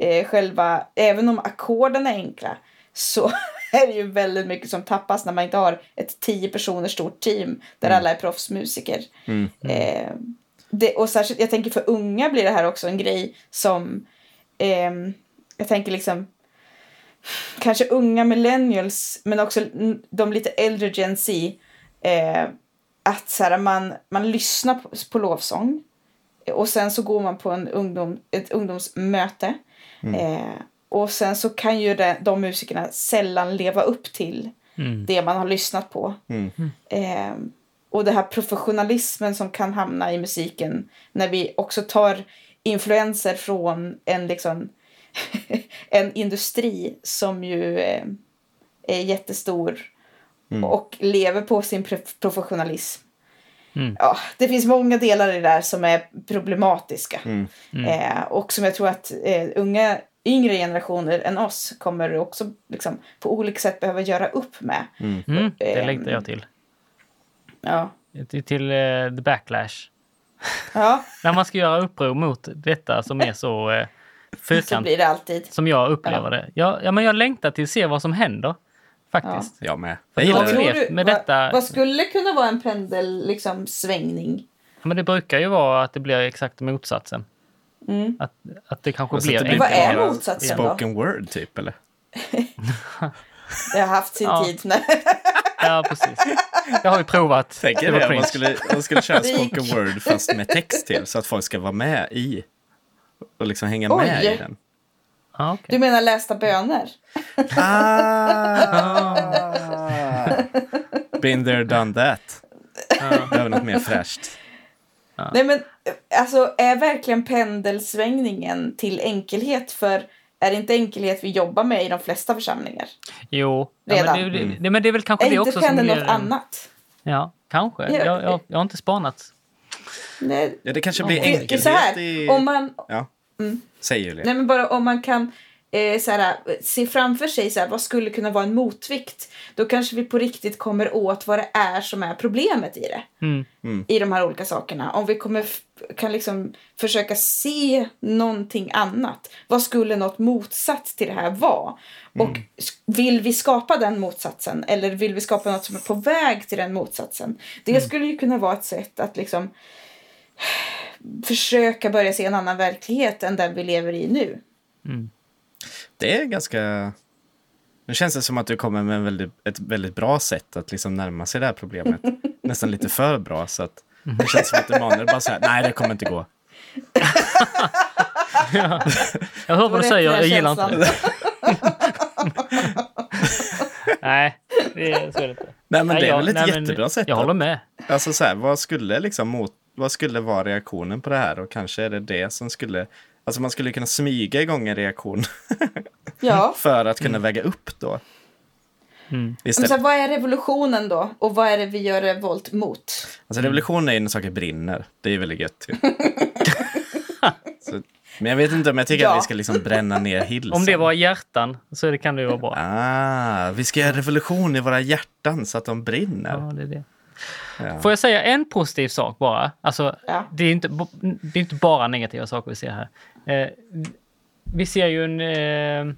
Speaker 3: Eh, själva, även om ackorden är enkla så är det ju väldigt mycket som tappas när man inte har ett tio personer stort team där alla är proffsmusiker.
Speaker 1: Mm.
Speaker 3: Eh, det, och särskilt, jag tänker för unga blir det här också en grej som ehm, jag tänker liksom kanske unga millennials men också de lite äldre Gen Z eh, att så här, man, man lyssnar på, på lovsång och sen så går man på en ungdom, ett ungdomsmöte eh, och sen så kan ju det, de musikerna sällan leva upp till
Speaker 2: Mm.
Speaker 3: det man har lyssnat på.
Speaker 1: Mm.
Speaker 3: Eh, och det här professionalismen som kan hamna i musiken när vi också tar influenser från en, liksom, en industri som ju eh, är jättestor och lever på sin professionalism.
Speaker 2: Mm.
Speaker 3: Ja, det finns många delar i det där som är problematiska.
Speaker 1: Mm.
Speaker 3: Eh, och som jag tror att eh, unga, yngre generationer än oss kommer också liksom, på olika sätt behöva göra upp med.
Speaker 2: Mm, det
Speaker 3: Ehm.
Speaker 2: längtar jag till.
Speaker 3: Ja.
Speaker 2: Till, till eh, the backlash.
Speaker 3: Ja,
Speaker 2: När man ska göra uppror mot detta som är så eh,
Speaker 3: så
Speaker 2: fyrkant
Speaker 3: blir det alltid.
Speaker 2: som jag upplever det. Jag, ja, men jag längtar till att se vad som händer. Faktiskt.
Speaker 1: Jag med. Jag
Speaker 2: jag
Speaker 1: det.
Speaker 2: levt med detta-
Speaker 3: vad skulle kunna vara en pendel liksom, svängning?
Speaker 2: Ja, men det brukar ju vara att det blir exakt motsatsen.
Speaker 3: Mm.
Speaker 2: Att, att det kanske blir
Speaker 1: det blir
Speaker 3: Vad är motsatsen då?
Speaker 1: Spoken word typ eller?
Speaker 3: Det har haft sin
Speaker 2: Ja.
Speaker 3: tid. Nej.
Speaker 2: Ja, precis. Jag har ju provat.
Speaker 1: Tänk
Speaker 2: var
Speaker 1: det om man skulle, man skulle köra
Speaker 3: Det
Speaker 1: spoken word fast med text till så att folk ska vara med i och liksom hänga
Speaker 3: Oj.
Speaker 1: med i den.
Speaker 2: Ja, okej.
Speaker 3: Du menar lästa böner?
Speaker 1: Ah. Been there, done that. Behöver något mer fräscht.
Speaker 3: Nej men alltså är verkligen pendelsvängningen till enkelhet? För är det inte enkelhet vi jobbar med i de flesta församlingar?
Speaker 2: Jo, ja,
Speaker 3: Redan.
Speaker 2: men, det, det, men det är väl kanske
Speaker 3: Är
Speaker 2: det
Speaker 3: inte
Speaker 2: också som
Speaker 3: pendeln
Speaker 2: blir...
Speaker 3: något annat?
Speaker 2: Ja, kanske.
Speaker 3: Ja.
Speaker 2: Jag, jag, jag har inte spanat.
Speaker 3: Nej,
Speaker 1: Ja, det kanske blir enkelhet i...
Speaker 3: om man,
Speaker 1: Ja. Säg Julia.
Speaker 3: nej men bara om man kan eh, så här, se framför sig så här, vad skulle kunna vara en motvikt. Då kanske vi på riktigt kommer åt vad det är som är problemet i det.
Speaker 2: Mm.
Speaker 3: I de här olika sakerna. Om vi kommer kan liksom försöka se någonting annat. Vad skulle något motsats till det här vara? Och s- vill vi skapa den motsatsen? Eller vill vi skapa något som är på väg till den motsatsen? Det skulle ju kunna vara ett sätt att liksom försöka börja se en annan verklighet än den vi lever i nu.
Speaker 1: Det är ganska... Nu känns det som att du kommer med en väldigt, ett väldigt bra sätt att liksom närma sig det här problemet. Nästan lite för bra så att det känns som att Emanuel bara säger nej det kommer inte gå.
Speaker 2: Jag hör vad du säger, jag gillar inte det. Nej, det är, så är det inte.
Speaker 1: Nej men
Speaker 2: Nej,
Speaker 1: det är
Speaker 2: jag-
Speaker 1: väl ett
Speaker 2: nej, men
Speaker 1: jättebra sätt.
Speaker 2: Jag
Speaker 1: att-
Speaker 2: håller med.
Speaker 1: Alltså så här, vad skulle liksom mot, vad skulle vara reaktionen på det här och kanske är det det som skulle, alltså man skulle kunna smyga igång en reaktion
Speaker 3: Ja.
Speaker 1: för att kunna väga upp då.
Speaker 2: Mm.
Speaker 3: Men så här, vad är revolutionen då? Och vad är det vi gör revolt mot?
Speaker 1: Alltså revolution är ju när saker brinner, det är väldigt gött. ju. så, men jag vet inte om jag tycker
Speaker 3: Ja.
Speaker 1: att vi ska liksom bränna ner Hillsong.
Speaker 2: Om det var hjärtan så det kan det ju vara bra.
Speaker 1: Ah, vi ska göra revolution i våra hjärtan så att de brinner.
Speaker 2: Ja, det är det.
Speaker 1: Ja.
Speaker 2: Får jag säga en positiv sak bara? Alltså,
Speaker 3: Ja.
Speaker 2: det, är inte, det är inte bara negativa saker vi ser här. Eh, vi ser ju en... Eh,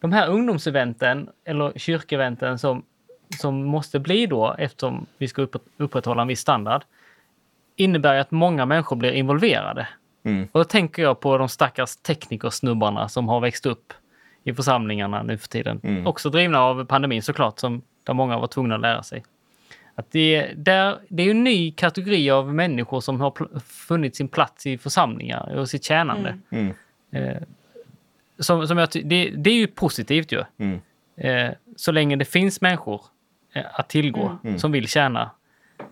Speaker 2: de här ungdomseventen, eller kyrkeventen som, som måste bli då eftersom vi ska upp, upprätthålla en viss standard, innebär ju att många människor blir involverade.
Speaker 1: Mm.
Speaker 2: Och då tänker jag på de stackars teknikersnubbarna som har växt upp i församlingarna nu för tiden.
Speaker 1: Mm.
Speaker 2: Också drivna av pandemin såklart, som, där många var tvungna att lära sig. Att det, där, det är en ny kategori av människor som har funnit sin plats i församlingar och sitt tjänande.
Speaker 1: Mm.
Speaker 2: Eh, som, som jag, det, det är ju positivt ju.
Speaker 1: Mm.
Speaker 2: Eh, så länge det finns människor eh, att tillgå
Speaker 1: Mm.
Speaker 2: som vill tjäna.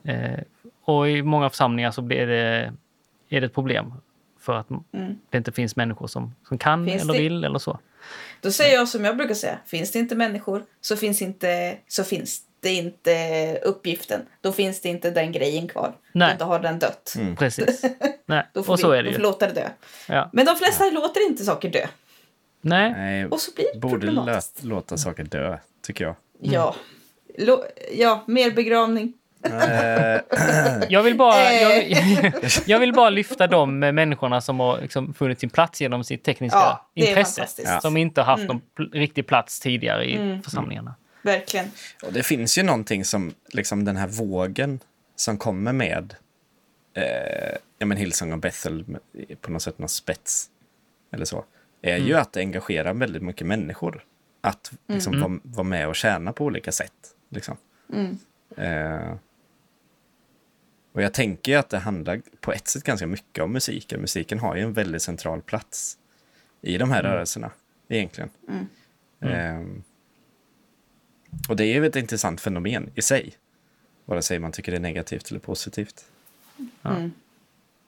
Speaker 2: Eh, och i många församlingar så blir det, är det ett problem för att
Speaker 3: Mm.
Speaker 2: det inte finns människor som, som kan
Speaker 3: Finns
Speaker 2: eller
Speaker 3: det-
Speaker 2: vill eller så.
Speaker 3: Då säger jag som jag brukar säga, finns det inte människor så finns, inte, så finns det inte uppgiften. Då finns det inte den grejen kvar.
Speaker 2: Nej.
Speaker 3: Då har den dött.
Speaker 1: Mm.
Speaker 2: Precis. Nej,
Speaker 3: Då får
Speaker 2: och så
Speaker 3: vi,
Speaker 2: är det
Speaker 3: då får
Speaker 2: ju.
Speaker 3: låta det dö.
Speaker 2: Ja.
Speaker 3: Men de flesta låter inte saker dö.
Speaker 2: Nej,
Speaker 1: Nej,
Speaker 3: Och så blir det
Speaker 1: borde
Speaker 3: problematiskt.
Speaker 1: låta saker dö, tycker jag.
Speaker 3: Ja. Lo- ja, mer begravning.
Speaker 1: Eh,
Speaker 2: jag vill bara,
Speaker 3: Eh.
Speaker 2: jag, vill- jag vill bara lyfta de människorna som har liksom funnit sin plats genom sitt tekniska
Speaker 3: Ja,
Speaker 2: intresse.
Speaker 3: Mm.
Speaker 2: Som inte har haft någon pl- riktig plats tidigare i församlingarna.
Speaker 3: Verkligen.
Speaker 1: Och det finns ju någonting som, liksom den här vågen som kommer med eh, ja, men Hillsong och Bethel på något sätt någon spets eller så, är ju att det engagerar väldigt mycket människor. Att liksom vara, vara med och tjäna på olika sätt. Liksom. Eh, och jag tänker ju att det handlar på ett sätt ganska mycket om musiken. Musiken har ju en väldigt central plats i de här rörelserna, egentligen. Ehm, och det är ju ett intressant fenomen i sig. Vare sig man tycker det är negativt eller positivt.
Speaker 3: Mm.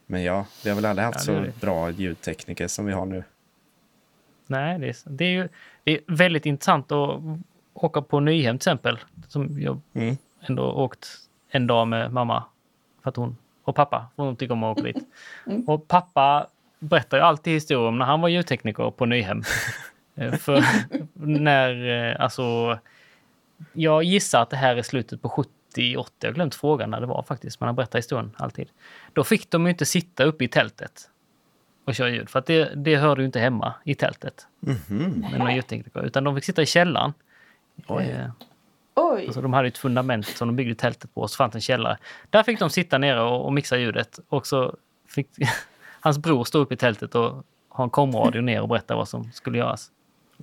Speaker 1: Men ja, vi har väl aldrig haft
Speaker 2: Ja,
Speaker 1: så
Speaker 2: det.
Speaker 1: bra ljudtekniker som vi har nu.
Speaker 2: Nej, det är, det är ju det är väldigt intressant att, åka på Nyhem till exempel. Som jag
Speaker 1: Mm.
Speaker 2: ändå åkt en dag med mamma. För att hon, och pappa, för hon tycker om att åka dit. Och pappa berättar ju alltid historier om när han var ljudtekniker på Nyhem. Eh, för när, eh, alltså, jag gissar att det här är slutet på 70, 80, jag har glömt frågan när det var faktiskt, men han berättar historien alltid. Då fick de ju inte sitta uppe i tältet och köra ljud, för att det, det hörde ju inte hemma i tältet.
Speaker 1: Mhm.
Speaker 2: Med ljudtekniker, utan de fick sitta i källaren.
Speaker 1: Oj.
Speaker 2: Eh,
Speaker 3: Oj.
Speaker 2: Alltså de hade ett fundament som de byggde tältet på och så fanns en källare. Där fick de sitta nere och, och mixa ljudet. Och så fick hans bror stå upp i tältet och ha en komradio ner och berätta vad som skulle göras.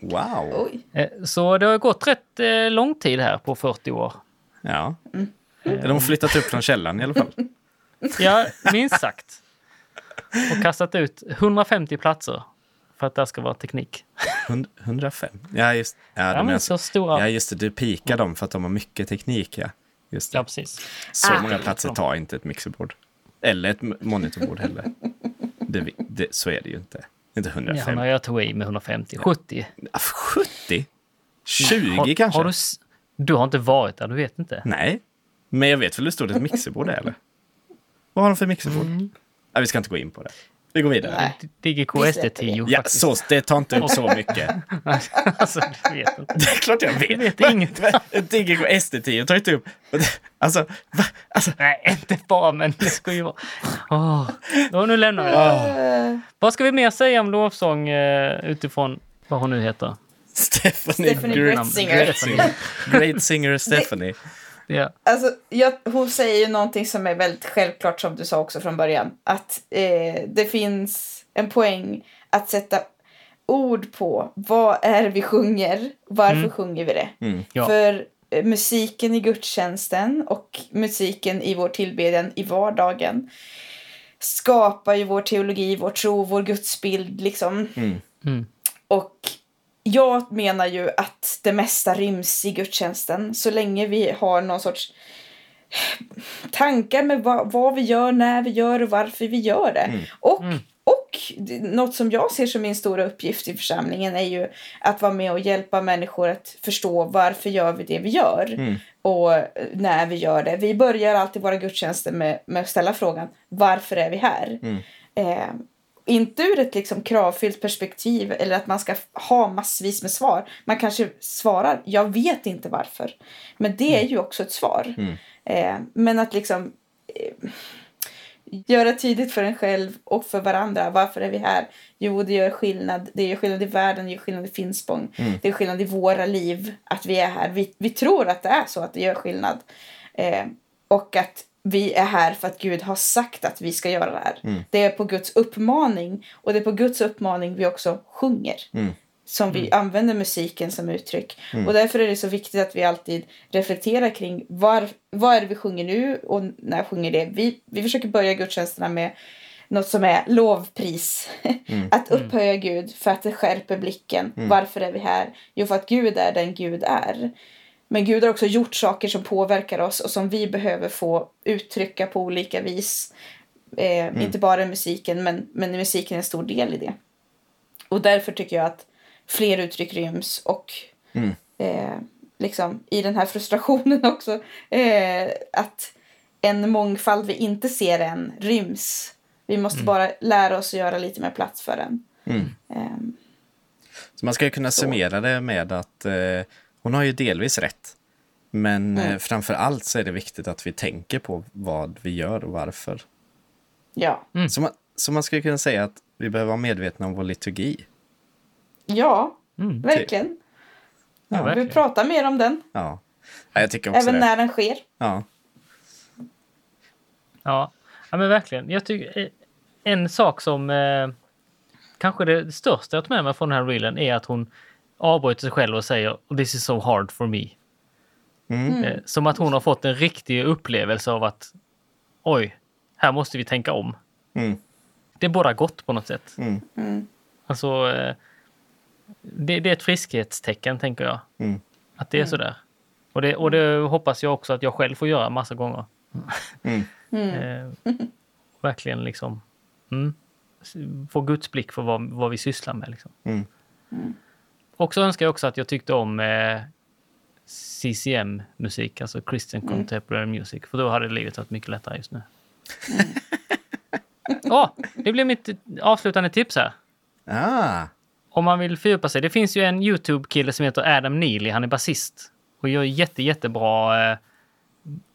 Speaker 1: Wow.
Speaker 3: Oj.
Speaker 2: Eh, Så det har gått rätt eh, lång tid här på 40 år.
Speaker 1: Ja. De har flyttat upp från källaren i alla fall.
Speaker 2: Ja, minst sagt. Och kastat ut 150 platser för att det ska vara teknik.
Speaker 1: Hund- 105. Ja, just, ja,
Speaker 2: Ja,
Speaker 1: de är alltså,
Speaker 2: så stora.
Speaker 1: ja, just det. Du pikar dem för att de har mycket teknik. Ja. Just det.
Speaker 2: Ja, precis.
Speaker 1: Så
Speaker 3: Ah.
Speaker 1: många platser tar inte ett mixerbord. Eller ett monitorbord heller. Det, det, så är det ju inte. Inte
Speaker 2: Ja,
Speaker 1: 105.
Speaker 2: när jag tog i med 150, 70.
Speaker 1: Ah, 70? 20
Speaker 2: har,
Speaker 1: kanske?
Speaker 2: Har du, du har inte varit där, du vet inte.
Speaker 1: Nej. Men jag vet väl hur stort ett mixerbord är, eller? Vad har de för mixerbord?
Speaker 2: Mm.
Speaker 1: Ja, vi ska inte gå in på det. Vi går vidare.
Speaker 3: Nej.
Speaker 2: DGK
Speaker 3: Vi släpper
Speaker 2: SD10
Speaker 1: Ja,
Speaker 2: faktiskt.
Speaker 1: så, det tar inte upp så mycket.
Speaker 2: alltså, du vet inte.
Speaker 1: Det är klart jag vet.
Speaker 2: Jag vet inget.
Speaker 1: Ett DGK SD10 tar inte upp... Alltså, va? alltså
Speaker 2: Nej, inte bara, men det ska ju vara... Åh. Då, nu lämnar vi det.
Speaker 3: Eh,
Speaker 2: Vad ska vi mer säga om lovsång eh, utifrån vad hon nu heter?
Speaker 1: Stephanie,
Speaker 3: Stephanie.
Speaker 1: Great singer. Great singer Stephanie.
Speaker 2: Ja.
Speaker 3: Alltså, jag, hon säger ju någonting som är väldigt självklart som du sa också från början. Att eh, det finns en poäng att sätta ord på vad är vi sjunger, varför sjunger vi det.
Speaker 2: Ja.
Speaker 3: För eh, musiken i gudstjänsten och musiken i vår tillbedjan i vardagen skapar ju vår teologi, vår tro, vår gudsbild liksom.
Speaker 2: Mm.
Speaker 3: Och jag menar ju att det mesta ryms i gudstjänsten så länge vi har någon sorts tankar med vad, vad vi gör, när vi gör och varför vi gör det. Och, och det- något som jag ser som min stora uppgift i församlingen är ju att vara med och hjälpa människor att förstå varför gör vi det vi gör och eh, när vi gör det. Vi börjar alltid våra gudstjänster med, med att ställa frågan varför är vi här? Eh, inte ur ett liksom kravfyllt perspektiv eller att man ska ha massvis med svar. Man kanske svarar, jag vet inte varför. Men det är ju också ett svar. Eh, men att liksom eh, göra tydligt för en själv och för varandra. Varför är vi här? Jo, det gör skillnad. Det gör skillnad i världen, det gör skillnad i Finspång. Det gör skillnad i våra liv att vi är här. Vi, vi tror att det är så, att det gör skillnad. Eh, och att vi är här för att Gud har sagt att vi ska göra det här. Det är på Guds uppmaning. Och det är på Guds uppmaning vi också sjunger. Som vi använder musiken som uttryck. Och därför är det så viktigt att vi alltid reflekterar kring var, vad är det vi sjunger nu och när sjunger det. Vi, vi försöker börja gudstjänsterna med något som är lovpris. att upphöja Gud för att det skärper blicken. Varför är vi här? Jo, för att Gud är den Gud är. Men Gud har också gjort saker som påverkar oss och som vi behöver få uttrycka på olika vis. Eh, Inte bara i musiken, men, men musiken är en stor del i det. Och därför tycker jag att fler uttryck ryms och eh, liksom i den här frustrationen också eh, att en mångfald vi inte ser än ryms. Vi måste bara lära oss att göra lite mer plats för den. Ehm,
Speaker 1: Så man ska ju kunna summera det med att eh, hon har ju delvis rätt. Men eh, framför allt så är det viktigt att vi tänker på vad vi gör och varför.
Speaker 3: ja.
Speaker 1: Så, man, så man skulle kunna säga att vi behöver vara medvetna om vår liturgi.
Speaker 3: ja,
Speaker 2: Mm,
Speaker 3: verkligen.
Speaker 2: Ja,
Speaker 3: Vi
Speaker 2: verkligen.
Speaker 3: pratar mer om den,
Speaker 1: Ja, ja jag tycker också
Speaker 3: även
Speaker 1: det.
Speaker 3: när den sker.
Speaker 1: Ja.
Speaker 2: Ja. ja, men verkligen. Jag tycker eh, en sak som eh, kanske det största jag tar med mig från den här reelen är att hon avbryter sig själv och säger “This is so hard for me”.
Speaker 1: Mm.
Speaker 2: Eh, som att hon har fått en riktig upplevelse av att oj, här måste vi tänka om.
Speaker 1: Mm.
Speaker 2: Det är bara gott på något sätt.
Speaker 1: Mm.
Speaker 2: Alltså, eh, det, det är ett friskhetstecken, tänker jag.
Speaker 1: Mm.
Speaker 2: Att det är sådär. Och det, och det hoppas jag också att jag själv får göra massa gånger.
Speaker 1: Mm.
Speaker 2: Eh, verkligen liksom mm, få Guds blick för vad, vad vi sysslar med. Liksom.
Speaker 1: Mm.
Speaker 2: Och så önskar jag också att jag tyckte om eh, CCM-musik, alltså Christian Contemporary Music. För då hade livet varit mycket lättare just nu. Åh, det blir mitt avslutande tips här.
Speaker 1: Ah,
Speaker 2: Om man vill fördjupa sig. Det finns ju en YouTube-kille som heter Adam Neely. Han är basist och gör jätte, jättebra eh,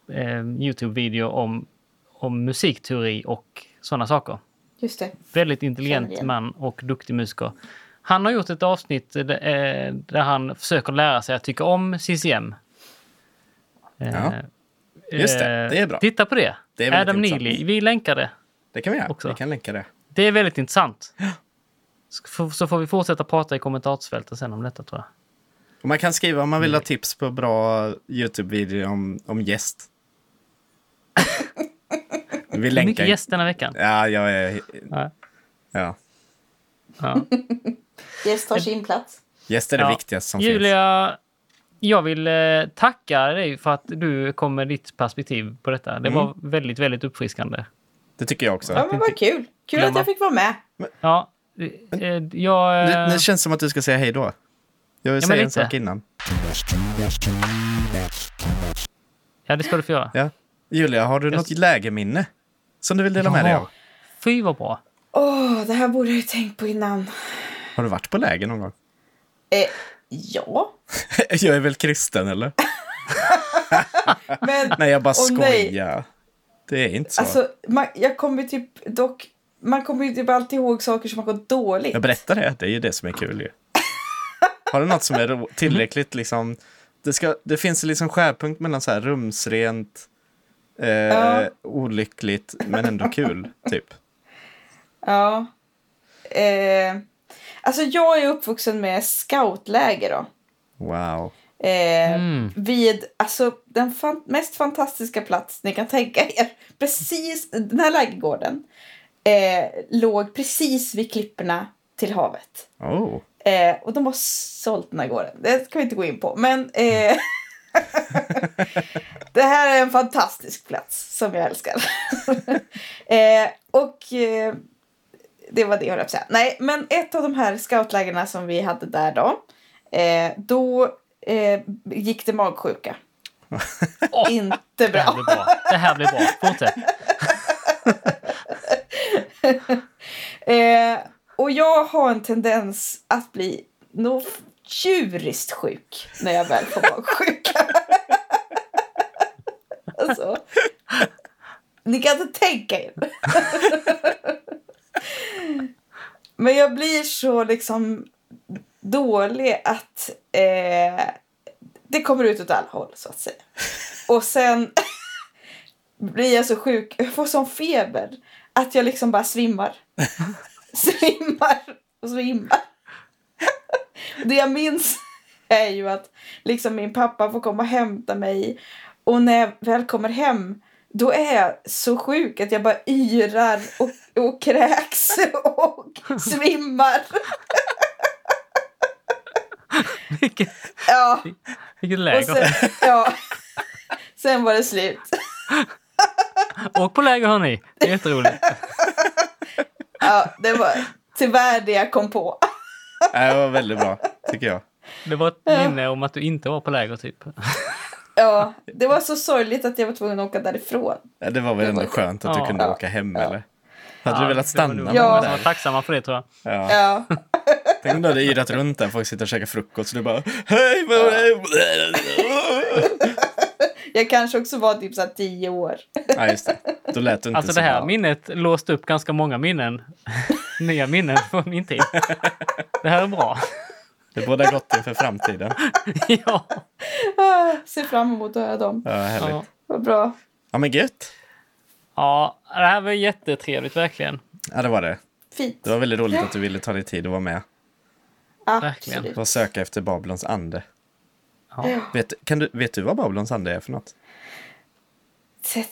Speaker 2: eh, YouTube-video om, om musikteori och sådana saker.
Speaker 3: Just det.
Speaker 2: Väldigt intelligent
Speaker 3: igen.
Speaker 2: man och duktig musiker. Han har gjort ett avsnitt eh, där han försöker lära sig att tycka om CCM. Eh,
Speaker 1: Ja. Just det,
Speaker 2: eh,
Speaker 1: det är bra.
Speaker 2: Titta på det.
Speaker 1: Det är
Speaker 2: Adam
Speaker 1: intressant.
Speaker 2: Neely. Vi länkar det.
Speaker 1: det kan vi göra.
Speaker 2: Också.
Speaker 1: Vi kan länka det.
Speaker 2: Det är väldigt intressant. Så får vi fortsätta prata i kommentarsfältet sen om detta tror jag.
Speaker 1: Och man kan skriva om man vill ha tips på bra YouTube-video om, om gäst. vi länkar
Speaker 2: mycket gäst denna veckan?
Speaker 1: Ja, jag är...
Speaker 2: Ja.
Speaker 1: Ja.
Speaker 2: Ja.
Speaker 3: Gäst har sin plats.
Speaker 1: Gäst är det
Speaker 2: Ja.
Speaker 1: viktigaste som finns.
Speaker 2: Julia, jag vill eh, tacka dig för att du kom med ditt perspektiv på detta. Det var väldigt, väldigt uppfriskande.
Speaker 1: Det tycker jag också.
Speaker 3: Ja, men vad kul. Kul
Speaker 2: Glömma.
Speaker 3: att jag fick vara med.
Speaker 2: Ja, eh, jag...
Speaker 1: Det,
Speaker 2: eh,
Speaker 1: det känns som att du ska säga hej då. Jag vill
Speaker 2: men
Speaker 1: säga en sak innan.
Speaker 2: Ja, det ska du få göra.
Speaker 1: Ja. Julia, har du
Speaker 2: Jag-
Speaker 1: något lägerminne som du vill dela med dig av?
Speaker 2: Fy vad bra.
Speaker 3: Åh, det här borde jag ju tänkt på innan.
Speaker 1: Har du varit på läger någon gång?
Speaker 3: Eh, ja.
Speaker 1: jag är väl kristen, eller?
Speaker 3: Men
Speaker 1: Nej, jag bara
Speaker 3: nej.
Speaker 1: skojar. Det är inte så.
Speaker 3: alltså, man, jag kommer typ dock... Man kommer ju typ alltid ihåg saker som har gått dåligt.
Speaker 1: Jag berättar det, det är ju det som är kul ju. Har du något som är tillräckligt liksom... Det, ska, det finns liksom skärpunkt mellan så här rumsrent, eh,
Speaker 3: Ja.
Speaker 1: olyckligt, men ändå kul, typ.
Speaker 3: Ja. Eh, alltså jag är uppvuxen med scoutläger då.
Speaker 1: Wow.
Speaker 3: Eh,
Speaker 2: Mm.
Speaker 3: Vid alltså, den fan- mest fantastiska plats ni kan tänka er. Precis, den här lägergården eh, låg precis vid klipporna till havet.
Speaker 1: Oh.
Speaker 3: Eh, och de har sålt den här gården. Det ska vi inte gå in på. Men eh, det här är en fantastisk plats som jag älskar. eh, och eh, det var det jag höll säga. Nej, men ett av de här scoutlägren som vi hade där då. Eh, då eh, gick det magsjuka.
Speaker 2: Åh,
Speaker 3: Inte
Speaker 2: det här
Speaker 3: bra.
Speaker 2: blir bra. Det här blir bra. Fortsätt.
Speaker 3: Eh, och jag har en tendens att bli nog djuriskt sjuk när jag väl får magsjuka. alltså, ni kan inte tänka er. Men jag blir så liksom dålig att eh, det kommer ut åt alla håll så att säga. Och sen blir jag så sjuk, jag får sån feber att jag liksom bara svimmar. svimmar och svimmar. Det jag minns är ju att liksom min pappa får komma och hämta mig och när jag väl kommer hem då är jag så sjuk att jag bara yrar och, och kräks och svimmar.
Speaker 2: Vilket,
Speaker 3: Ja,
Speaker 2: vilket
Speaker 3: och
Speaker 2: läger.
Speaker 3: sen, ja. sen var det slut.
Speaker 2: Åk på läger hörni. Det är jätteroligt.
Speaker 3: Ja, det var tyvärr det jag kom på.
Speaker 1: Det var väldigt bra, tycker jag.
Speaker 2: Det var ett minne om att du inte var på läger typ.
Speaker 3: Ja, det var så sorgligt att jag var tvungen att åka därifrån.
Speaker 1: Ja, Det var väl ändå skönt att du
Speaker 2: Ja.
Speaker 1: kunde
Speaker 3: Ja.
Speaker 1: åka hem,
Speaker 3: Ja.
Speaker 1: eller? Hade du
Speaker 2: Ja,
Speaker 1: velat
Speaker 2: det
Speaker 1: stanna med
Speaker 3: Ja.
Speaker 1: det
Speaker 2: som var tacksamma för det tror jag.
Speaker 1: Ja.
Speaker 3: Ja,
Speaker 1: Tänk om du hade yrat runt där, folk sitter och käkar frukost, så du bara Hej! det?"
Speaker 3: jag kanske också var typ så tio år.
Speaker 1: Ja, just det. Då lät du inte
Speaker 2: Alltså
Speaker 1: så
Speaker 2: det här
Speaker 1: bra.
Speaker 2: minnet låste upp ganska många minnen. Nya minnen från min tid. Det här är bra.
Speaker 1: Det borde ha gått inför framtiden.
Speaker 2: ja.
Speaker 3: Ah, Ser fram emot att höra dem.
Speaker 1: Ja, härligt.
Speaker 2: Ja.
Speaker 3: Vad bra.
Speaker 1: Ja, men gött.
Speaker 2: ja, det här var jättetrevligt verkligen.
Speaker 1: Ja, det var det.
Speaker 3: Fint.
Speaker 1: Det var väldigt roligt att du ville ta dig tid att vara med
Speaker 3: Absolut.
Speaker 1: och söka efter Babylons ande.
Speaker 2: Ja.
Speaker 1: Vet, kan du, vet du vad Babylons ande är för något?
Speaker 3: Sätt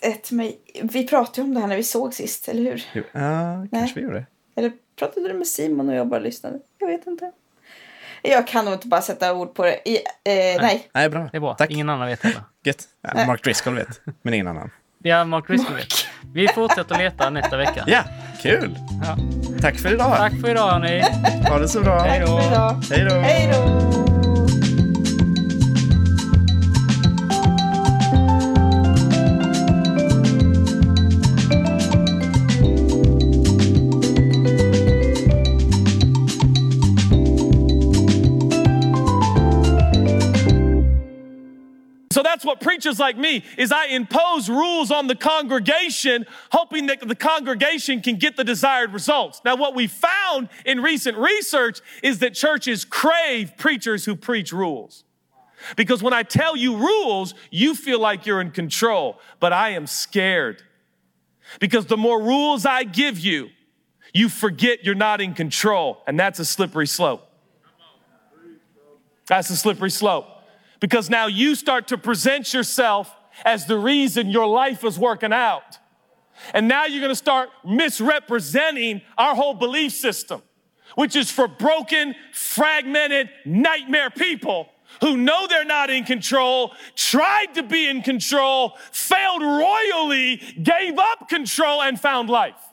Speaker 3: ett mig. Vi pratade ju om det här när vi såg sist, eller hur?
Speaker 1: Ja, kanske vi gjorde.
Speaker 3: Eller pratade du med Simon och jag bara lyssnade? Jag vet inte. Jag kan nog inte bara sätta ord på det. I, eh, nej.
Speaker 1: Nej, bra.
Speaker 2: Det är bra.
Speaker 1: Tack.
Speaker 2: Ingen annan vet heller.
Speaker 1: Gött. Ja, Mark Driscoll vet, men ingen annan.
Speaker 2: Ja, Mark Driscoll vet. Vi fortsätter leta nästa vecka.
Speaker 1: Ja, kul!
Speaker 2: Ja.
Speaker 1: Tack för idag.
Speaker 2: Tack för idag hörni.
Speaker 1: Ha det så bra.
Speaker 2: Hej då.
Speaker 1: Hej då.
Speaker 6: What preachers like me is I impose rules on the congregation hoping that the congregation can get the desired results. Now what we found in recent research is that churches crave preachers who preach rules. Because when I tell you rules, you feel like you're in control, but I am scared. Because the more rules I give you, you forget you're not in control, and that's a slippery slope. That's a slippery slope. Because now you start to present yourself as the reason your life is working out. And now you're gonna start misrepresenting our whole belief system, which is for broken, fragmented, nightmare people who know they're not in control, tried to be in control, failed royally, gave up control, and found life.